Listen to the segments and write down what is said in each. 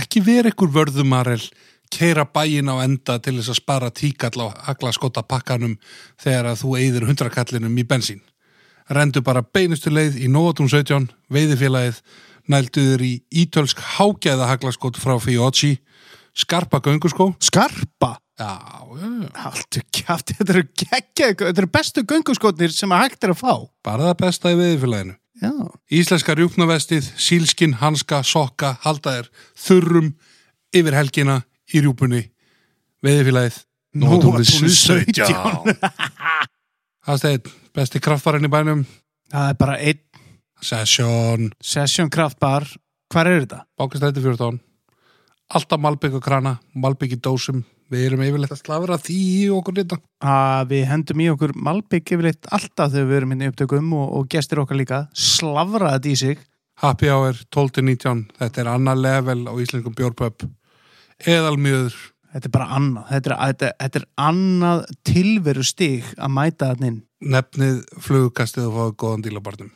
Ekki vera ykkur vörðumarel, keira bæin á enda til þess að spara tíkall á aglaskota pakkanum þegar að þú eyðir hundrakallinum í bensín. Rendu bara beinustu leið í Nóatún 17, veiðifélagið, nælduður í ítölsk hágæða haglaskot frá Fiochi, skarpa gönguskó. Skarpa? Já, já, já. Haltu kjátt, þetta eru þetta eru bestu gönguskotnir sem að hægt er að fá. Bara það besta í veiðifélaginu. Já. Íslenska rjúpnavestið, sílskin, hanska, sokka, haldaðir, þurrum, yfir helgina, í rjúpunni, veiðifélagið, Nóatúnið 17. Það stegir, besti kraftvarinn í bænum, Það er bara einn Session, session kraftbar. Hvar er þetta? Bákastræti 14, alltaf malbygg og krana, malbygg í dósum, við erum yfirleitt að slafra því í okkur þetta. Að við hendum í okkur malbygg yfirleitt alltaf þegar við erum inn í upptökum og, og gestir okkar líka. Slavra þetta í sig. Happy Hour 12-19, þetta er annar level á íslenskum bjórpöp, eðalmjöður, Þetta er bara annað. Þetta er, þetta, þetta er annað tilveru stig að mæta þann inn. nefnið flugkastið og fáið góðan dílabarnum.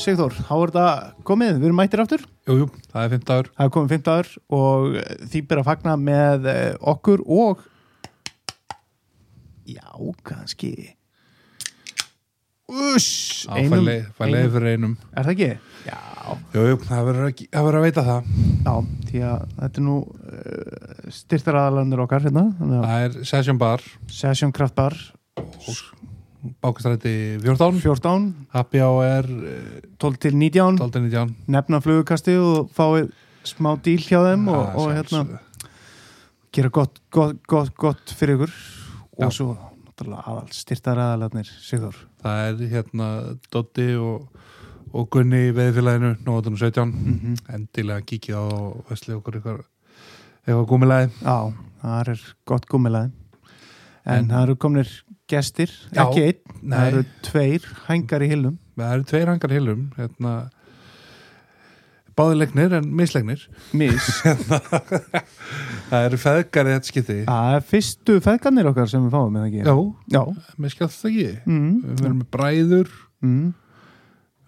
Sigþór, þá er þetta komið. Við erum mættir aftur. Jú, jú, það er 15 dagur. Það er komið 15 dagur og því ber að fagna með eh, okkur og já, kannski Uss, Fælega fyrir einum. Er það ekki? Já, Jú, jú, það verður að, það veita það. já, því að þetta er nú uh, styrtaraðalandur okkar hérna, Það er Session Bar, Session Kraftbar Bákastræti 14, 14, Happy Hour eh, 12 til 19 12-19. nefna flugukasti og fáið smá díl hjá þeim og, Ah, og hérna gera gott, gott, gott, gott fyrir ykkur Já. og svo náttúrulega aðal styrtaraðalarnir Sigþór Það er hérna Doddi og, og Gunni í veðfélaginu, nóðunum 17. mm Endilega kíkið á Vesli okkur ykkur eitthvað gúmilaði. Já, það er gott gúmilaði en, En- það eru komnir gestir, Já, ekki einn nei. það eru tveir hængar í hillum Það eru tveir hangar hilum, hérna, báðilegnir en mislegnir. mis, Það eru feðgar í þetta skipti. það er fyrstu feðgarnir okkar sem við fáum með ekki Já, Já. mér skjátt það ekki. Mm. Við erum með bræður. Mm.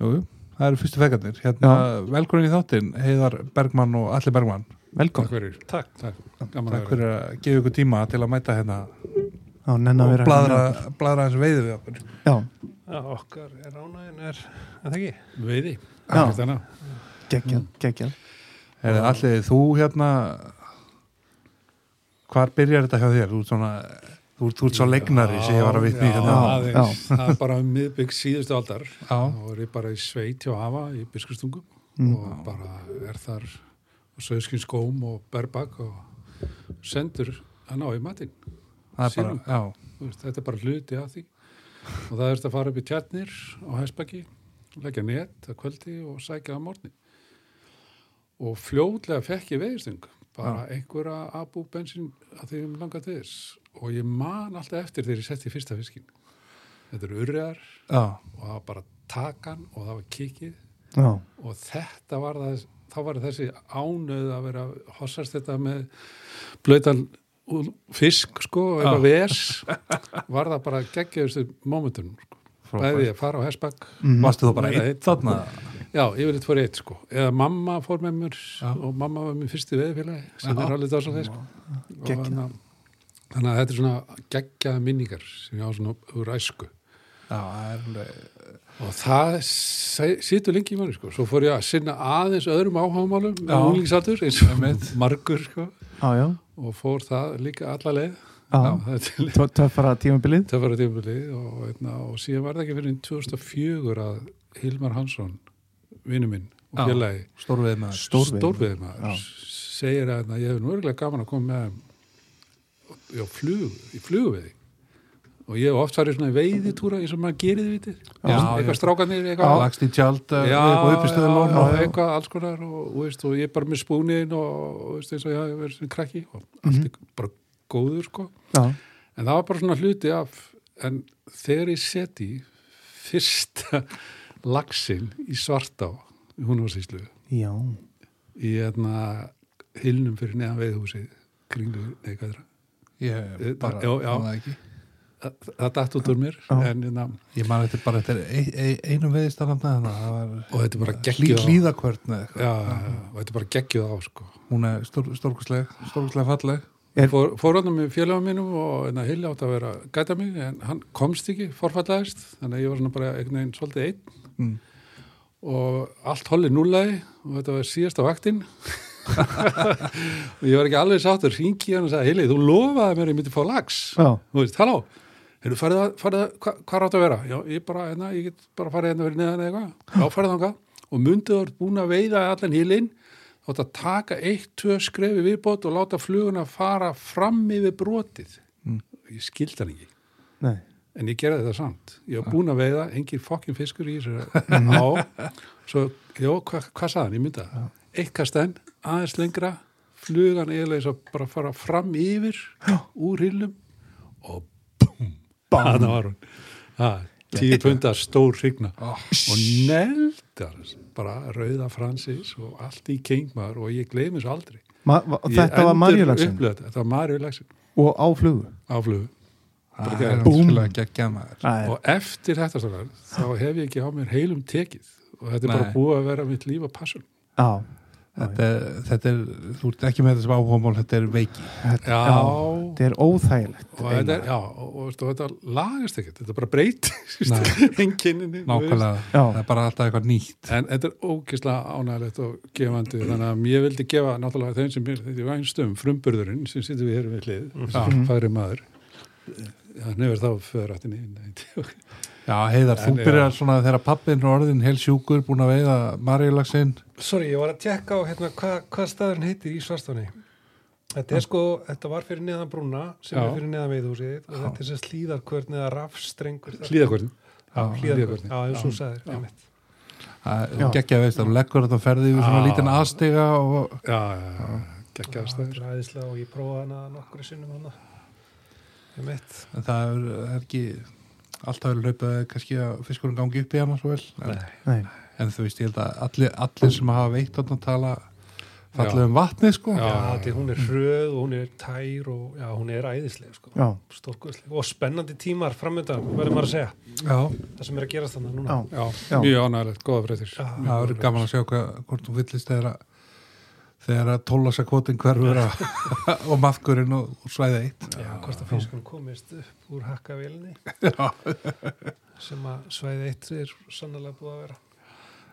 Jú, það eru fyrstu feðgarnir. Hérna, velkomin í þáttinn, Heiðar Bergmann og Alli Bergmann. Velkom, Takk fyrir, takk, takk. Takk fyrir að gefa ykkur tíma til að mæta hérna á að og vera bladra, bladra eins veiði við okkur. Já, Já, okkar er ánægin er, er það ekki? Veiði. Já. Annað. geggjað, geggjað Er Alli, þú hérna, hvar byrjar þetta hjá þér? Þú ert svona, þú ert, þú ert svo legnari sem ég var að vitni Já, hérna. Já. aðeins. Það er bara miðbygg síðustu aldar. Já. Þá er ég bara í sveit hjá Hafa í Biskustungum Mm. og bara er þar á söðskinn skóm og berbak og sendur að ná í matinn. Er já, Veist, þetta er bara hluti af því. Og það er að fara upp í tjarnir á hæsbaki, leggja net að kvöldi og sækja að morgni. Og fljótlega fekk ég veðistung, bara einhverja abu bensin að því um langa þess. Og ég man alltaf eftir þegar ég setti fyrsta fiskin. Þetta eru urriðar já, og það var bara takan og það var kikið Já, og þetta var það, þá var þessi ánöð að vera hossast þetta með blöytan fisk sko, eitthvað vers var það bara geggjaðustu momentum, sko. bæði að fara á hessbakk mm. varstu þú bara einn þarna? já, yfirleitt fór eitt sko eða mamma fór með mér Já. og mamma var mér fyrsti veðfélagi sem Já. er alveg dásan þeir sko. Að- þannig að þetta er svona geggjaða minningar sem ég á svona úr æsku Já, alveg, og það situr lengi í manni sko. svo fór ég að sinna aðeins öðrum áhámálum Já. með unglingsaldur eins og margur sko. já, já, og fór það líka alla leið já. Töffara tímabilið töfara tímabili og, veitna, og síðan var það ekki fyrir 2004 að Hilmar Hansson vinnu minn og Já. félagi Já. segir að ég hef nú örgulega gaman að koma með þeim í, á flug, í flugveði og ég hef oft farið svona veiðitúra eins og maður gerir þið vitið eitthvað strákanir, eitthvað. Lagst í tjald já, eitthvað uppistöðu lón já, eitthvað alls konar og, veist, og ég er bara með spúnin og, og veist, eins og ég hafi verið svona krakki og allt er bara góður sko. Já, en það var bara svona hluti af en þegar ég seti fyrsta lagsin í svartá í húnvarsíslu já, í hérna hilnum fyrir neðan veiðhúsið kringu, nei hvað er það? Ég bara, já. man það ekki Það- datt út úr mér Já. en, hérna, ég man þetta bara, þetta er ein, ein, einum veðistarðan og þetta er bara Hlý, geggjuð á hlýðakvörn eða eitthvað. já, já, já, og þetta er bara geggjuð á sko. hún er stór, stórkustleg stórkustleg falleg fór, fór hann með félagum mínum og hérna, Hilli átt að vera að gæta mig en hann komst ekki, forfallaðist þannig að ég var svona bara einhvern veginn svolítið einn mm. og allt hollið núlaði og þetta var síðasta vaktinn og ég var ekki alveg sáttur ringi hann og sagði, Hilli, þú lofaði mér að ég myndi fá lags þú veist, halló Heyrðu, farið að, farið að, hva, hvað rátt að vera? Já, ég bara, hérna, ég get bara farið hérna fyrir neðan eða eitthvað. Já, farið þangað. Og myndið þú búin að veiða allan hílinn, þátt að taka eitt, tvö skrefi viðbót og láta fluguna fara fram yfir brotið. Mm. Ég skildi hann ekki. nei En ég gerði þetta samt. Ég var búin að veiða, engin fokkin fiskur í þessu á. Svo, já, hva, hvað sagði hann? Ég myndi það. Eitt kastenn, aðeins lengra, flugan svo bara fara fram yfir úr hillum og Þannig var hún. Ha, tíu pundar stór hrigna oh, og neldar bara rauða fransis og allt í kengmar og ég gleymi þessu aldrei. Ma, va, Þetta var upplifað Þetta Þetta var marjulagsin og á flugu á flugu. það Bara búm. náttúrulega geggjað maður Æ, Og eftir þetta þá hef ég ekki á mér heilum tekið og þetta er bara Nei. búið að vera mitt líf að passun. Já, þetta er, þetta er, þú ert ekki með þessum áhugamál þetta er veiki. Þetta, Já, þetta er óþægilegt og þetta, er, já, og, og, og þetta lagast ekkert, þetta bara breytist Nei. enginninni. nákvæmlega, Já. það er bara alltaf eitthvað nýtt. En þetta er ógeðslega ánægilegt og gefandi þannig að ég vildi gefa náttúrulega þeim sem er þetta er vænstum frumburðurinn sem sittum við hér við hlið, færi maður. Hann hefur þá föðrættinni já, heiðar, þú En, já. byrjar svona þegar pappin er orðin heil sjúkur, búin að veiða marjulagsinn Sorry, ég var að tjekka á hérna, hvað hva staðurinn heitir í Svarstóni. Þetta er sko, þetta var fyrir neðan brúna sem Já. er fyrir neðan veiðhúsið og þetta er sem slíðarkvörn eða rafstrengur. hlýðakvörn Já, hlíðarkvörn. Já, eins og þú sagðir, Já. einmitt. það Já. er geggjað veist, þú leggur þetta og ferði yfir svona Já. lítinn aðstiga og já, já, já, geggjaðast Það er æðislega og ég prófaði hana nokkru sinnum hana. Einmitt. en það er, það er ekki alltaf verið hlaupað kannski að fiskurinn gangi upp í hana svo vel en, Nei, en þú veist, ég held að allir, allir sem hafa veitt þarna tala fallið um vatnið sko Já. Já, því hún er hröð og hún er tær og já, hún er æðislega, sko. Og spennandi tímar framöndan, verður maður að segja. Já. Það sem er að gerast þannig núna. já, Já. mjög ánægilegt, góða breytir það verður gaman að sjá hvað, hvort þú fyllist þegar að þegar að tólasa kvotin hverfur og maðkurinn og, og svæði eitt. Já, hvort að fiskunum komist upp úr hakkavélinni. Sem að svæði eitt er sannlega búið að vera.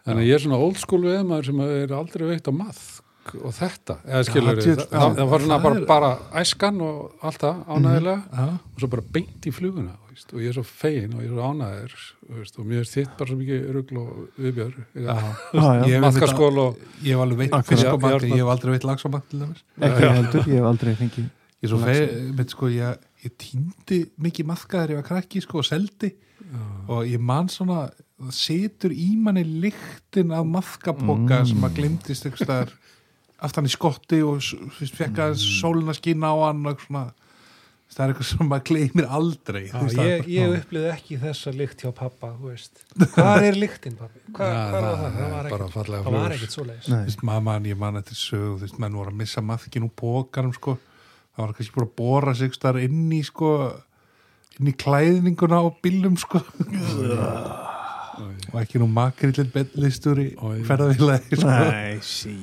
Þannig að ég er svona old school við maður sem er aldrei veitt á maðk og þetta, eða skilur Já, það, var svona bara, bara æskan og allt það ánægilega Já, og svo bara beint í fluguna veist, og ég er svo fegin og ég er svo veist, og mér er þitt bara svo mikið rugl og viðbjör já. já, já. Ég hef maðkaskól og Ég hef alveg Já, já, ég hef aldrei til dæmis. Ekki heldur, ég hef aldrei fengið Ég er svo feið, með sko, ég, ég týndi mikið maðka þegar ég var krakki sko og seldi. Og ég man svona það situr í manni lyktin af maðkapoka Mm. sem að glimtist aftan í skotti og fekk að sólina skína á hann og svona það er eitthvað sem maður gleymir aldrei Já, ég, bara- ég upplýði ekki þessa lykt hjá pappa, þú veist. Hvað er lyktin, pappi? Hvað Já, hva var það það? Var bara ekkert, það var ekkert veist, maður mann, ég man eftir sög þú veist, menn voru að missa maðkin úr bókarum sko, það var kannski búin að bóra sig starf inn í sko inn í klæðninguna á bílum sko og ekki nú makrillin betlistur í Oj. ferðavélagi sko. Nei, sí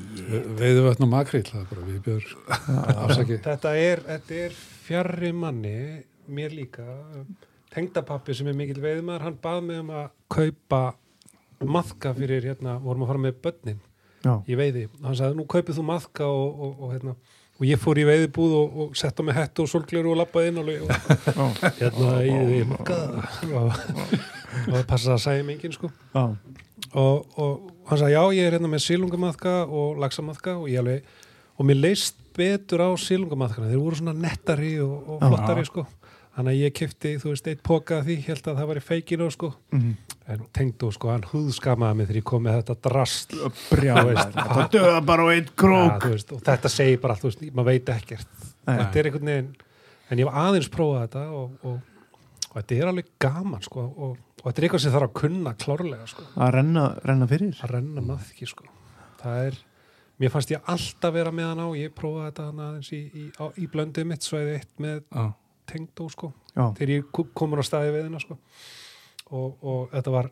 veiðu vatn og makrill, það bara viðbjör afsaki. Þetta er, þetta er fjarrri manni, mér líka, tengdapappi sem er mikill veiðmaður, hann bað mig um að kaupa maðka fyrir hérna, vorum að fara með börnin Já, í veiði. Hann sagði, nú kaupið þú maðka og, og, og hérna, og ég fór í veiðibúð og, og sett á mig hettu og solgleru og lappaði inn og, og já, hérna í og, og það passaði að sæja mig enginn sko. já, og, og hann sagði já ég er hérna með sílungamaðka og laxamaðka og ég alveg og mér leist betur á sílungamaðkana þeir voru svona nettari og, og flottari sko Þannig að ég kefti, þú veist, eitt póka af því, held að það var í feikinu, sko. Mhm. En tengdu, sko, hann húðskamaði mig þegar ég kom með þetta drast. Það döða bara á einn Ja, krók þú veist, og þetta segir bara allt, þú veist, maður veit ekkert. Nei. Þetta er einhvern veginn, en ég var aðeins prófað þetta og, og, og þetta er alveg gaman, sko, og, og þetta er eitthvað sem þarf að kunna klárlega, sko. að renna, renna fyrir Að renna maðki, sko. Það er, mér fannst ég alltaf vera með hann á, ég prófaði þetta hann aðeins í, í, á, í blöndið mitt, svæði eitt með Já. tengdó, sko. já, þegar ég kom- komur á staði við hennar sko. og, og þetta var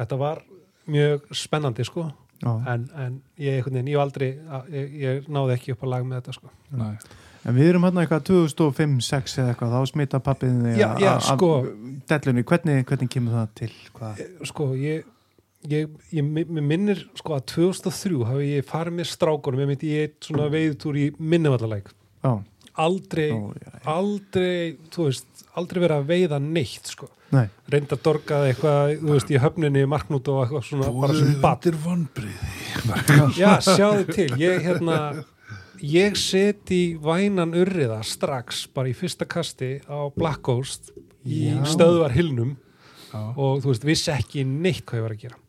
þetta var mjög spennandi sko. en, en ég, ég, aldrei, ég, ég náði ekki upp á lag með þetta sko. Nei. en við erum hérna eitthvað 2005-06 eða eitthvað, þá smita pappiðin Já, já, sko. dellunni, hvernig, hvernig kemur það til hvað? sko ég Ég, ég minnir sko að 2003 hafi ég farið með strákunum ég myndi ég eitt svona veiðtúr í minnivallalæk já, aldrei, Ó, já, já. aldrei þú veist, aldrei verið að veiða neitt sko, nei, reynda að dorgaði eitthvað, þú veist, í höfninni marknút og eitthvað svona, bara sem vonbrið Já, sjáðu til, ég hérna ég set í vænan urriða strax, bara í fyrsta kasti á Black Ghost í Já. stöðvar hilnum Já. og þú veist, vissi ekki neitt hvað ég var að gera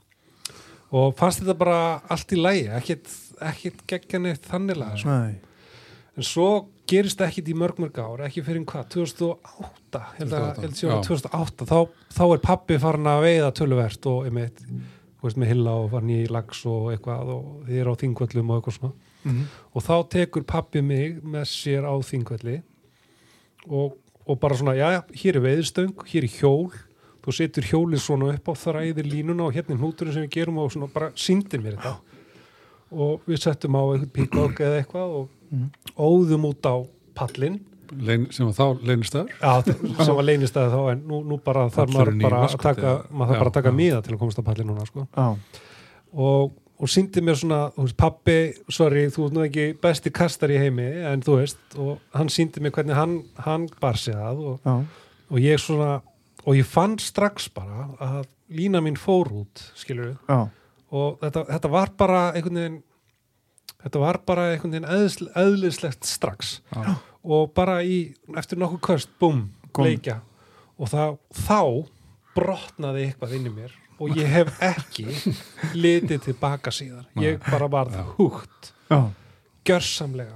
og fannst þetta bara allt í lægi, ekkit, ekkit geggjan eitt þanniglega sko. nei, en svo gerist það ekkit í mörg mörg ár ekki fyrir hvað, 2008 held að, 2008, held að, já. 2008 þá, þá er pappi farin að veiða töluvert og einmitt, þú veist, með hilla og farin í lags og eitthvað og þið er á þingvöllum og eitthvað svona Mhm. og þá tekur pappi mig með sér á þingvelli og, og bara svona, já, já, hér er veiðstöng hér er hjól, þú setur hjólið svona upp á þræðir línuna og hérna er hnúturinn sem við gerum og svona bara síndi mér þetta. Og við settum á eitthvað píkok eða eitthvað og Mhm. óðum út á pallin Lein, sem var þá leinistæður já, sem var leynistæði þá en nú, nú bara þarf maður bara að taka, maður þarf bara að Já, taka já. miða til að komast á pallin núna sko. Já, og, og síndi mér svona, þú veist, pappi sorry, þú ert nú ekki besti kastar í heimi en þú veist, og hann síndi mér hvernig hann, hann bar sig að og, já, og ég svona, og ég fann strax bara að lína mín fór út skilur við, já, og þetta, þetta var bara einhvern veginn þetta var bara einhvern veginn eðsl, eðlislegt strax. Já. og bara í, eftir nokkuð köst, búm, Kom. bleikja. Og það, þá brotnaði eitthvað inn í mér og ég hef ekki litið tilbaka síðan ég bara varð húgt. Já, gjörsamlega.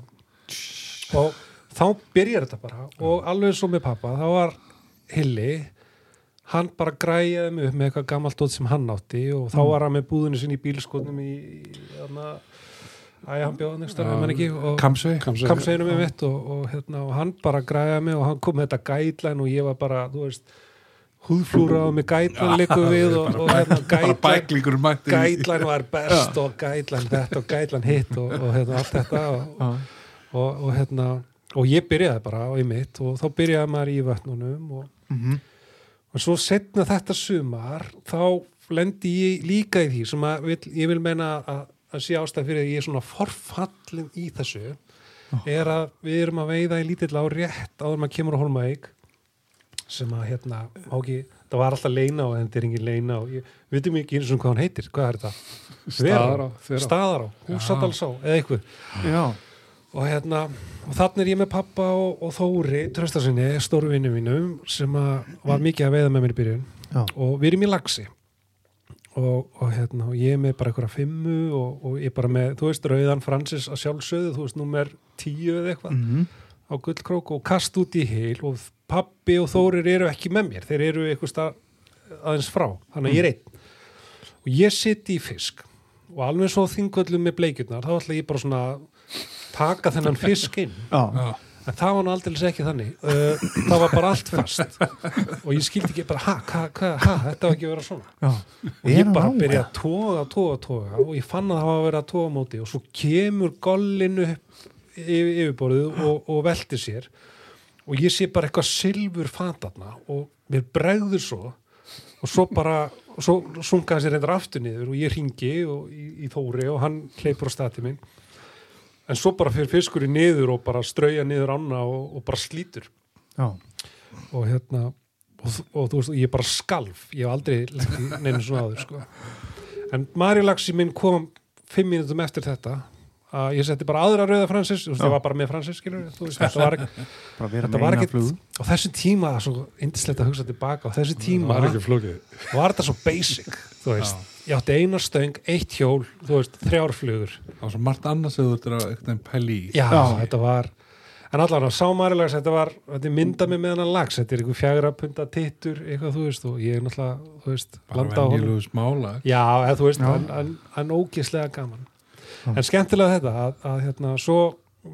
Og þá byrjar þetta bara. Og alveg svo með pappa, þá var Hilli hann bara græjaði mig upp með eitthvað gammalt dót sem hann átti og þá var hann með búðinu sinni í bílskotnum í, í þarna æja, hann bjóða nekstar, Já, ég menn ekki og Kamsvei kamsveginum með mitt og, og, hérna, og hann bara græjaði mig og hann kom með þetta gætlæn og ég var bara, þú veist húðflúraði með gætlæn líku við og, og hérna, gætlæn gætlæn var best og gætlæn þetta og gætlæn hitt og, og hérna, allt þetta og, já, og, og hérna og ég byrjaði bara á í mitt og þá byrjaði maður í vötnunum og, mhm, og svo setna þetta sumar þá lendi ég líka í því sem vil, ég vil meina að, að sé ástæð fyrir að ég er svona forfallin í þessu er að við erum að veiða í lítill á rétt áður maður kemur á Holmavík sem að hérna á ekki, það var alltaf leina og en þetta er engin leina og ég veitum ekki eins og hvað hann heitir, hvað er þetta? Staðará, Þverá. Staðará, Húsadalsá eða eitthvað já, og hérna og þannig er ég með pappa og, og Þóri tröstasinni, stóru vinnu mínum sem var mikið að veiða með mér í byrjun. Já. og við erum í lagsi og, og hérna og ég er með bara einhverja fimmu og, og ég er bara með, þú veist, Rauðan Francis að sjálfsögðu, þú veist, númer tíu eða eitthvað mhm, á gullkrók og kast út í heil. Og pappi og Þórir eru ekki með mér. Þeir eru eitthvað aðeins frá. Þannig að ég er einn. Og ég sitt í fisk. Og alveg svo þingvöldum með bleikjurnar þá ætla ég bara svona taka þennan fisk inn. Já, Já. en það var nú aldrei ekki þannig. Uh, það var bara allt fast. Og ég skildi ekki bara, ha, ha, ha, ha þetta var ekki að vera svona. Já. Og ég bara byrja að toga, toga, toga. Og ég fann að það var að vera að toga á móti. Og svo kemur gollinu yfir, yfirborðið og, og velti sér. Og ég sé bara eitthvað silfur fatarna og mér bregður svo. Og svo bara og svo sungaði sér reyndar aftur niður. Og ég ringi og, í, í Þóri og hann hleypur á stati minn en svo bara fyrir fiskurinn niður og bara strauja niður ána og, og bara slítur. Já, og hérna og, og þú veist, ég bara skalf. Ég hef aldrei neinu svona áður sko. en Marilaxi minn kom fimm mínútum eftir þetta. Að ég setti bara aðra rauða Francis þú veist, Já. ég var bara með Francis, skilur þú veist, þetta var, ekki- bara vera þetta með var eina ekkit flug. á þessu tíma, svo indislegt að hugsa tilbaka á þessu það tíma var ekki flókið. var þetta svo basic þú veist, ég átti eina stöng, eitt hjól þú veist, þrjárflugur Það var svo margt annars sem þú ert að einhvern veginn pæli já, Já. þetta var en allavega, sámarilags, þetta var þetta er myndað mig með hann lags, þetta er einhver fjagra punta tittur, eitthvað, þú veist, og ég er náttúrulega þú veist, landa á honum Já, eða þú veist, Já. en, en, en ógislega gaman. En skemmtilega þetta að, að hérna, svo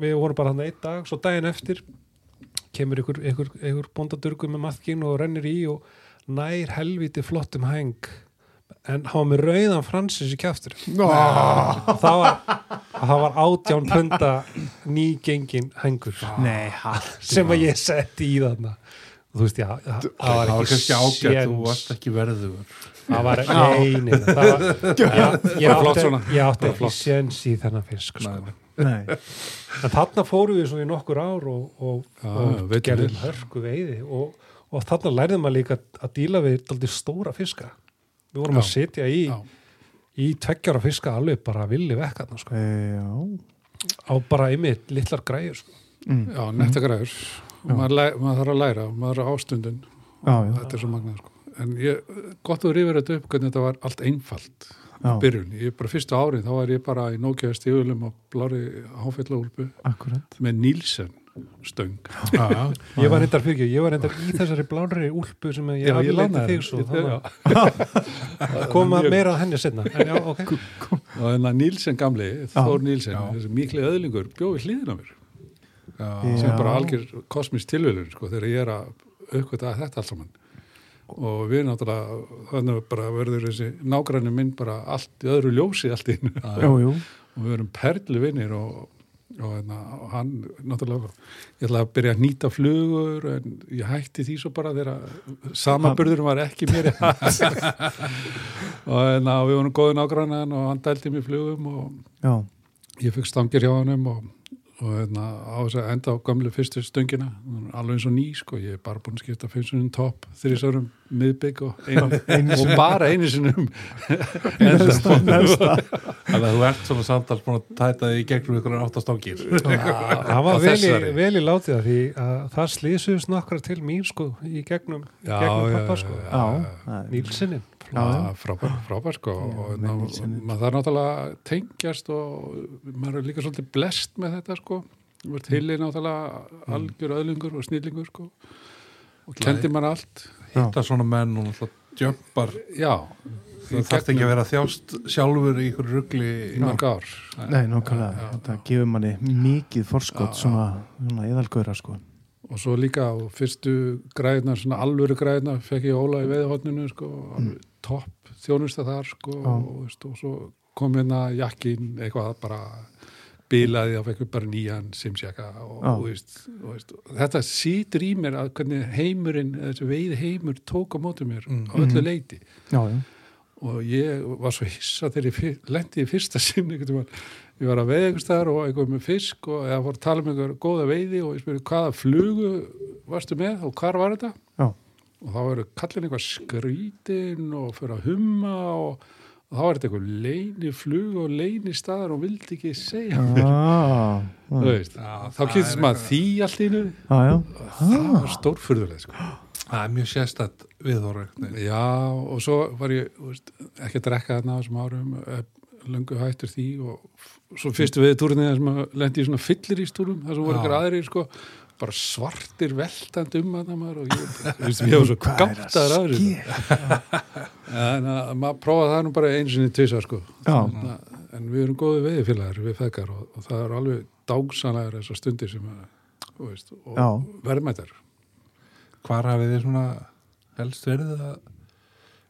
við vorum bara hann einn dag, svo daginn eftir kemur ykkur bóndadurgur með maðkin og rennir í og nær helviti flottum hæng en hann var með rauðan Francis í kjaftur og það var, það var átján punda nýgengin hængur. Nei, sem að ég setti í þarna. Og þú veist, já, það, var ekki ágætt, þú varst ekki verður Það var, nei, það var, ég, átti, ég átti ekki séns í þennan fisk, sko. Nei. nei. En þarna fórum við svo í nokkur ár og, og, og gerðum hörku veiði. Og, og þarna lærðum maður líka að díla við stóra fiska. Við vorum að Já. sitja í, Já. í tveggjara fiska alveg bara villi vekkarna, sko. já, Á bara einmitt litlar græður, sko. mm. Já, nettagræður og maður, læ, maður þarf að læra maður er á ástundun þetta er svo magnað sko. en ég, gott að rifja þetta upp hvernig þetta var allt einfalt já, byrjun, ég bara fyrstu árið þá var ég bara í Nokia stífulum og blári háfellahúlpu akkurat með Nílsen stöng Já, já. Ég var reyndar fyrir ég var reyndar í þessari blánri úlpu sem ég lánaði þig svo. Koma meira að henni setna. En já, ok. og þannig að Nílsen gamli, Þór Nílsen mikli öðlingur, bjóði hliðin á mér Já. sem Já. er bara algjör kosmist tilvölun sko, þegar ég er að aukvita þetta allt saman og við náttúrulega þannig að bara verður þessi nágræni minn bara allt í öðru ljósi allt í og við erum perlu vinnir og, og, hérna, hann náttúrulega ég ætlaði að byrja að nýta flugur en ég hætti því svo bara þegar samaburður var ekki mér og hérna, við vorum góðin ágrannan og hann dældi mér flugum og já, ég fikk stangir hjá hann og, og hérna, á þess að enda á gamlu fyrstu stöngina er alveg eins og ný sko, ég er bara búin að skipta finnsunum topp, þrýsarum miðbygg og, ein, og bara einu sinum neðsta. Þannig að þú ert svona samtals búin að tæta þig í gegnum ykkur áttastangir Það var Á vel í, þessari. vel í látið að því að það slýsuðist nokkra til mín sko í gegnum, Já, gegnum pappa sko. já. Það já. frábær, frábær sko. Já, og ná, maður þarf náttúrulega að tengjast og maður er líka svolítið blest með þetta sko. Þú ert heilir náttúrulega algjör öðlingur og snillingur sko. Og kendi maður allt. Hitta svona menn og náttúrulega jömpar já, Þú þarft ekki að vera þjást sjálfur í ykkur rugli í mörg ár. Nei, nákvæmlega, þetta gefur manni mikið forskot, svona, svona eðalgöra, sko. og svo líka á fyrstu græðnar, svona alvöru græðnar fekk ég Óla í veðhóttinu sko, alveg topp þjónusta þar sko, og, veist, og svo kom hérna jakkin eitthvað bara bilaði og fekk við bara nýjan simsjaka og, og, veist, og veist, þetta sýtur í mér að hvernig heimurinn, þessi veið heimur tók á móti mér Mm. á öllu leiti Já, já, og ég var svo hissa þegar ég lendi í fyrsta tímann. ég var að veiða einhvers staðar og eitthvað með fisk og eða fór að tala um einhver góða veiði og ég spyrir hvaða flugu varstu með og hvar var þetta? Já, og þá eru kallin eitthvað skrítin og fyrir að humma og, og þá er þetta eitthvað leini flug og leini staðar og vildi ekki segja já, þú veist, þá kynntist maður því allt í nú já, já, það var stórfurðulega sko. Það er mjög sérstætt viðhóra Já, og svo var ég veist, ekki að drekka þarna á þessum árum eh, löngu hættur því og svo fyrstu við túrinni þar sem að lendi í svona fyllir í stúrum þar sem voru ykkur aðrir sko bara svartir veltand um að það maður og ég, þú veist, ég var svo að gáttaður aður en að maður prófaði það nú bara einu sinni tvisar sko. En, en við erum góði veiðfélagar við feðgar og, og það er alveg dágsanlegar þessar stundir sem að, þú veist, og verðmættar Hvar hafið þið svona helst verið að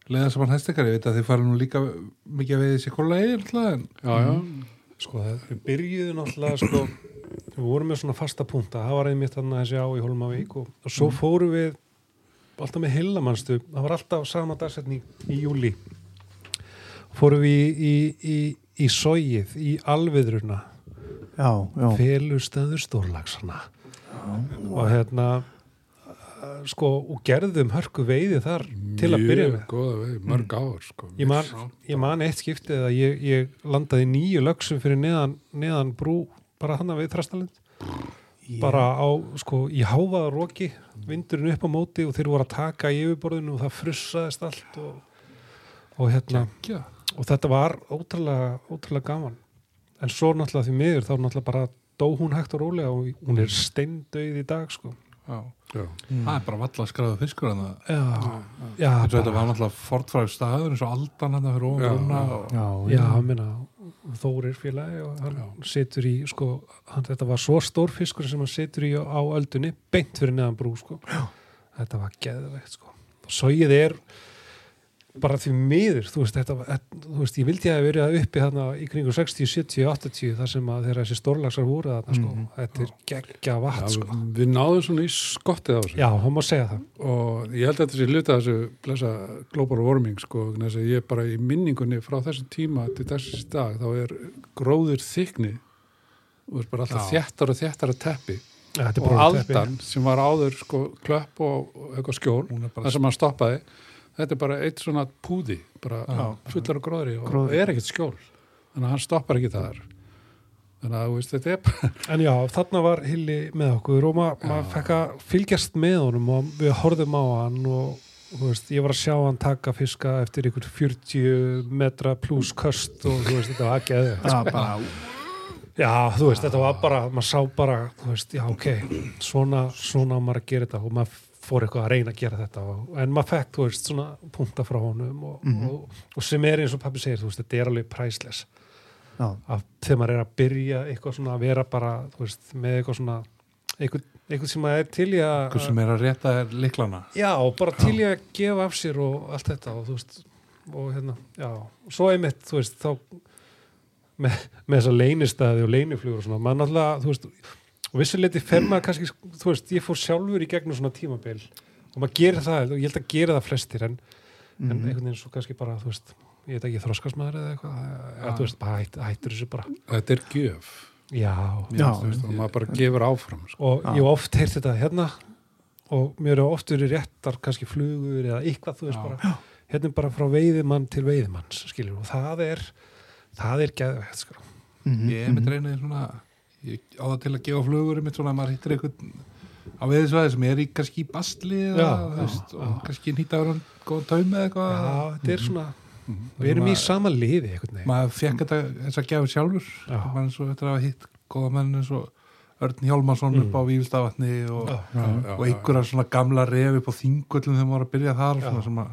leiða saman hæstekar? Ég veit að þið farið nú líka mikið að veiði sér kolla já, Sko, það, við byrjuðum náttúrulega, sko, við vorum með svona fasta punta, það var einmitt þarna þessi á í Holmavík og, og svo fórum við alltaf með hillamannstu, það var alltaf sama dagsetning í júli. Fórum við í, í, í, í sóið, í alviðruna, já, já, felustæður stórlagsana og hérna sko, og gerðum hörku veiði þar til að byrja með. Mjög góða veið, mörg ár sko. Ég man, ég man eitt skiptið að ég, ég landaði nýju lögsum fyrir neðan, neðan brú, bara hann við Þrastalind. Bara á, sko, í háfaða róki, vindurinn upp á móti og þeir voru að taka í yfirborðinu og það frussaðist allt og, og hérna, Já, og þetta var ótrúlega, ótrúlega gaman. En svo náttúrulega því miður þá náttúrulega bara dó hún hægt og rólega og hún er steindauð í dag sko. Já. já, Það er bara valla skræðu fiskur já, já, Þetta var náttúrulega fortfræður staður eins og aldan hann Já. brúna og Já, minna Þórir félagi og hann situr í sko, hann, þetta var svo stór fiskur sem hann situr í á öldunni beint fyrir neðan brú sko. Já. þetta var geðveikt sko. Og sogið er bara því miður, þú veist, þetta, var- þú veist ég vildi að verið uppi þarna í kringu 60, 70, 80 þar sem að þeirra þessi stórlagsar voru þarna sko, þetta er geggja vatn já sko. við náðum svona í skottið á þessu Já, hann má segja það. og ég held að þetta sé hluta af þessu blessa global warming sko, vegna þess að ég bara í minningunni frá þessum tíma til þessi dag þá er gróður þykni og er bara alltaf Já. þéttar og þéttar að teppi er og bara teppi. aldan sem var áður sko klöpp og og eitthvað skjól hún er það sem hann stoppaði þetta er bara eitt svona púði bara Já. fullar af gróðri og Gróðri. er ekkert skjól þannig að hann stoppar ekki þar þannig að þú veist, þetta er bara En já, þarna var Hilli með okkur og ma maður fekk að fylgjast með honum og við horfðum á hann og þú veist, ég var að sjá hann taka fiska eftir ykkur 40 metra pluss köst og þú veist, þetta var ekki eða. Já, bara, Já, þú veist, þetta var bara, maður sá bara, þú veist, já, ok, svona, svona á maður að gera þetta og maður fór eitthvað að reyna að gera þetta og, en maður fekk, þú veist, svona punta frá honum og, og, og sem er eins og pappi segir, þú veist, þetta er alveg priceless. Já, að þegar maður er að byrja eitthvað svona að vera bara, þú veist, með eitthvað svona eitthvað, eitthvað sem maður er til í að Einhver sem er að rétta þér liklana já, og bara til í að gefa af sér og allt þetta og þú veist og hérna, já, og svo einmitt, þú veist, þá með, með þessa leynistæði og leyniflugur og svona, maður náttúrulega, þú veist og vissuleiti fer maður kannski, þú veist, ég fór sjálfur í gegnum svona tímabil og maður gerir það, og ég held að gera það flestir en, en Mhm. einhvern veginn svo kannski bara, þú veist ég veit ekki, þroskasmaður eða eitthvað eða, þú veist, bara hætt, hættur þessu bara þetta er gjöf já, Já. veist, og maður bara gefur áfram sko. og Já. ég hef oft heyrt þetta hérna og mér hefur oft verið réttar kannski flugur eða eitthvað þú veist Já. bara hérna er bara frá veiðimann til veiðimanns skilur og það er það er geðvegt sko Mhm. Ég er með á það til að gefa flugur mitt svona að maður hittir einhvern á veðisvæði sem er í kannski í bastli eða, Já, já, veist, já. og kannski nýta verið góðan taumi eða eitthvað já, þetta er svona Mhm. við erum í sama liði einhvern veginn maður fekk þetta þess að gefa sjálfur Já. eins og þetta að hitt góða menn eins og Örn Hjálmarsson Mm. upp á og, Já, Já, já, og einhverja svona gamla refi upp á þingullum þegar maður var að byrja þar Já. svona sem að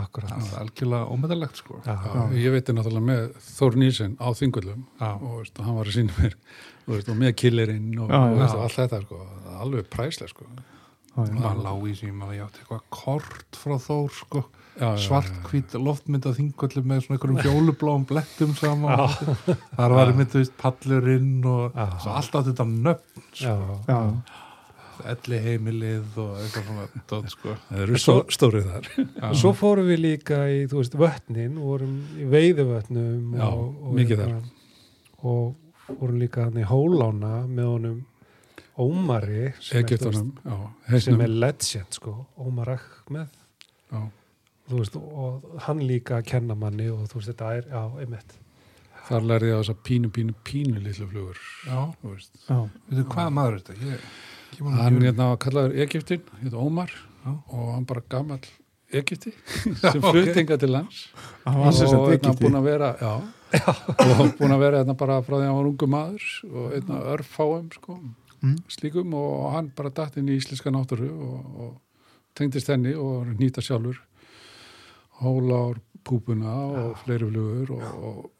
akkurat. Það er algjörlega ómeðalegt sko. Já, Já, ég veit það náttúrulega með Þór Nýsen á þingullum og veist, hann var að sína mér og með killerinn og, og allt þetta sko, alveg præslega sko. já, já. maður lá í sem að ég átti eitthvað kort frá Þór sko. Svartkvít loftmynd af þingullum með svona einhverjum fjólubláum blettum saman. Þar var veist, pallurinn og svo alltaf þetta nöfn já, já, elli heimilið og eitthvað svona dót, sko. það eru stó, stórið þar. Og svo fórum við líka í, þú veist, vötnin vorum í veiðuvötnum Já, og, og, mikið hérna, og vorum líka hann í hólána með honum Ómari sem er, þú veist, já, sem er legend sko, Ómar Ahmed. Já, þú veist, og hann líka að kenna manni og þú veist, þetta er, já, einmitt. Þar lærði ég á þess að pínu, pínu, pínu litlu flugur já, þú veist. já, veitu hvað maður er þetta? Ég, hann ekki- hérna var kallaður Egyptin hérna Ómar Já. og hann bara gammal Egypti sem fluttinga til lands. Hann og hérna búin að vera já, og búin að vera hérna bara frá því að hann var ungu maður og hérna örfáum sko, Mm. slíkum. Og hann bara datt inn í íslenska náttúru og, og tengdist henni og að nýta sjálfur hólár púpuna og fleiri flugur og, og,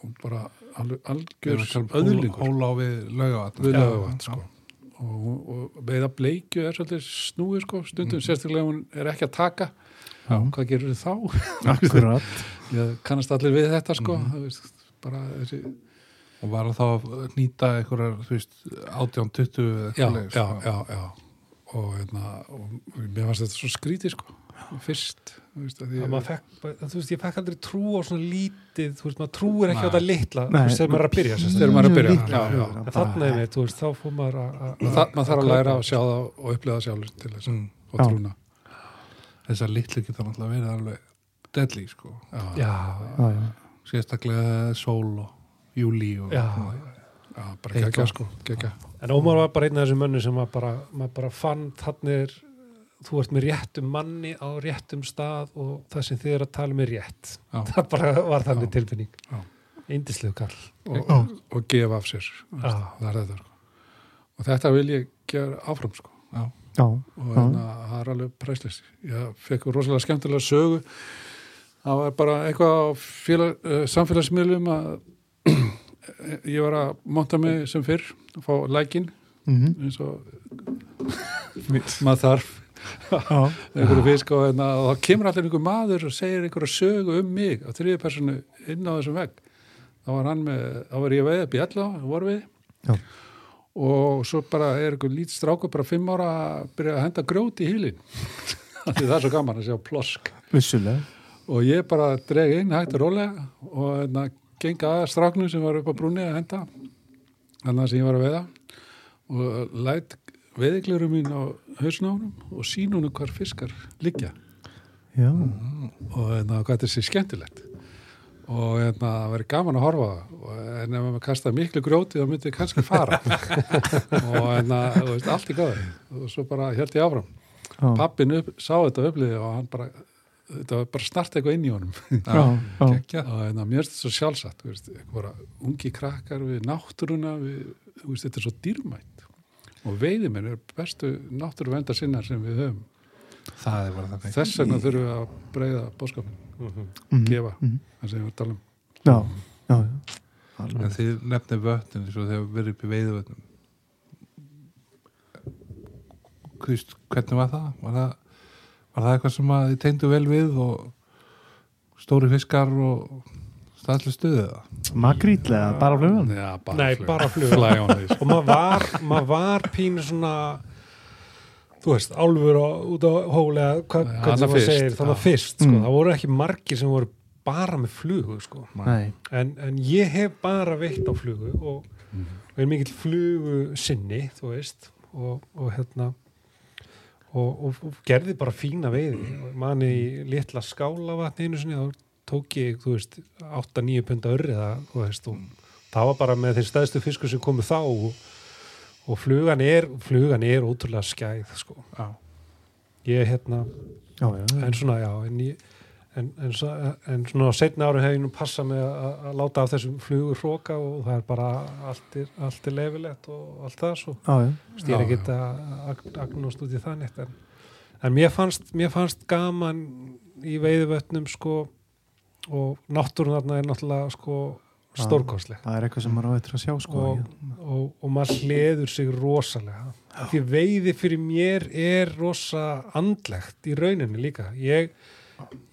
og bara algjör öðlingur Óla við laugavatn við Já, lögavatn já. sko. Og, veiða bleikju er svolítið snúið sko, stundum sérstaklega ef hún er ekki að taka Já. hvað gerur þið þá? akkurat Ég kannast allir við þetta sko veist, bara þessi og var þá að nýta einhverjar, þú veist, 18-20 eða já, eitthvað já, sko. já, já og hérna og mér fannst þetta svo skrítið sko fyrst þú veist, fekk, þú veist, ég fekk aldrei trú á svona lítið, þú veist, maður trúir ekki á þetta litla, þegar maður er að byrja er að byrja, já, já. en þarna er veist, þá fór maður að- maður þarf að læra að sjá það og upplega það sjálfur til þess Mm. og trúna. Þessar litlu geta náttúrulega verið alveg deadly sko. Sérstaklega sól og júli og bara gegja sko. En Ómar var bara einn af þessum mönnu sem var bara, maður bara fann þannir, þú ert með réttum manni á réttum stað og það sem þið er að tala með rétt. Já. Það bara var þannig Já. tilfinning. Já. Indislegu kall. og, og gefa af sér sko. og þetta vil ég gera áfram sko já, já. og þannig að það er alveg præslis ég fekk rosalega skemmtilega sögu það var bara eitthvað á félag, uh, samfélagsmiðlum að ég var að monta mig sem fyrr og fá lækin Mhm. eins og maður þarf. Einhverju fisk og, hérna, og þá kemur allir einhver maður og segir einhverju sögu um mig á þriði personu inn á þessum vegg. Þá var með, þá var ég að veiða bjalla, voru við Já. og svo bara er einhver lít strákur bara fimm ára að byrja að henda grjót í hýlin það er svo gaman að sjá plosk. Vissulega. Og ég bara dreg inn hægt og rólega og hérna, genga að stráknum sem var upp á brúni að henda þannig sem ég var að veiða. Og læt veiðiglurum mín á hausnárum og sín honum hvar fiskar liggja. Já, og hérna, hvað þetta sé skemmtilegt. Og hérna, það verið gaman að horfa en ef maður kasta miklu grjóti þá myndi ég kannski fara. Og hérna, þú veist, allt í góður og svo bara held ég áfram. Já. pappin upp, sá þetta uppliði og hann bara þetta var bara snart eitthvað inn í honum. Já, og hérna, mér finnst þetta svo sjálfsagt veist, bara ungi krakkar við náttúruna við, veist, þetta er svo dýrmætt og veiðiminn er bestu náttúruvenda sinnar sem við höfum er þess vegna þurfum við að breyða bóskapin, Mhm. gefa Mhm. það sem við erum að tala um já, já, já. en þið nefnir vötnin eins og þegar við verið upp í veiðuvötnum Krist, hvernig var það? Var það, var það eitthvað sem að þið tegndu vel við og stóri fiskar og staðlega stuðið það? Makrítlega, bara flugan Já, bara Nei, flug. bara flugan. Fly on this. Og maður var, maður var pínu svona, þú veist, álfur á, út á hóli að hvað Já, hvað þarna sem maður fyrst, segir, þannig já. að fyrst, sko. Mm. Það voru ekki margir sem voru bara með flugu, sko. Nei, En, en ég hef bara veitt á flugu og, Mhm. og er mikill flugu sinni, þú veist, og, og hérna, og, og, og gerði bara fína veiði. Og Mani í litla skálavatni einu sinni, þá tók ég, þú veist, 8-9 punda örri það, þú veist, og það var bara með þeir stæðstu fiskur sem komu þá og, og flugan er, flugan er ótrúlega skæð, sko. Já. Ég, hérna, já, já, en svona, já, en ég en, en, en svona á setna ári hef ég nú passa með að, að láta af þessum flugur hróka og það er bara allt er, allt er leifilegt og allt það svo já, já. Vist, ég er Já, ekkert að ag- agnast út í það neitt en, en mér, fannst, mér fannst gaman í veiðuvötnum sko og náttúrun þarna er náttúrulega sko Já. stórkostleg Það er eitthvað sem maður á eftir að sjá sko og, og, og maður hleður sig rosalega því veiði fyrir mér er rosa andlegt í rauninni líka ég,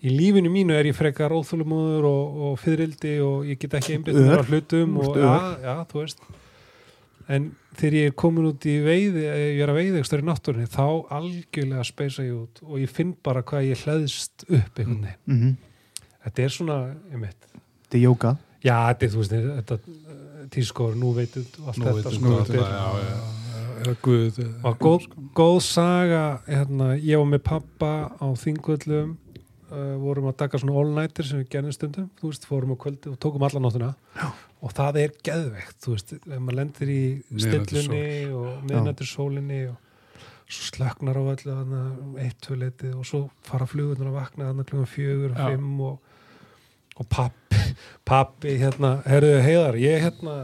í lífinu mínu er ég frekar óþúlumóður og, og fyririldi og ég get ekki Ör. á hlutum og já, já, þú veist en þegar ég er komin út í veiði ég er að veiði ekstra í náttúrunni þá algjörlega speisa ég út og ég finn bara hvað ég hleðst upp einhvern veginn mm -hmm. Þetta er svona, ég mitt Þetta er jóka já, þetta er, þú veist, þetta tískor, nú veitum og allt Nú þetta sko, er- þetta, já, já. eða- og góð, góð saga hérna, ég var með pappa á þingvöllum uh, vorum að taka svona all-nighter sem við gerðum stundum þú veist, fórum á kvöldi og tókum alla nóttina. Já. og það er geðveikt þú veist, ef maður lendir í stillunni og miðnættur sólinni og svo slöknar á öllu þarna, eitt, tvö leitið og svo fara flugurnar að vakna þarna klukkan fjögur, fimm og, og pappi, pappi hérna, herruðu heiðar, ég hérna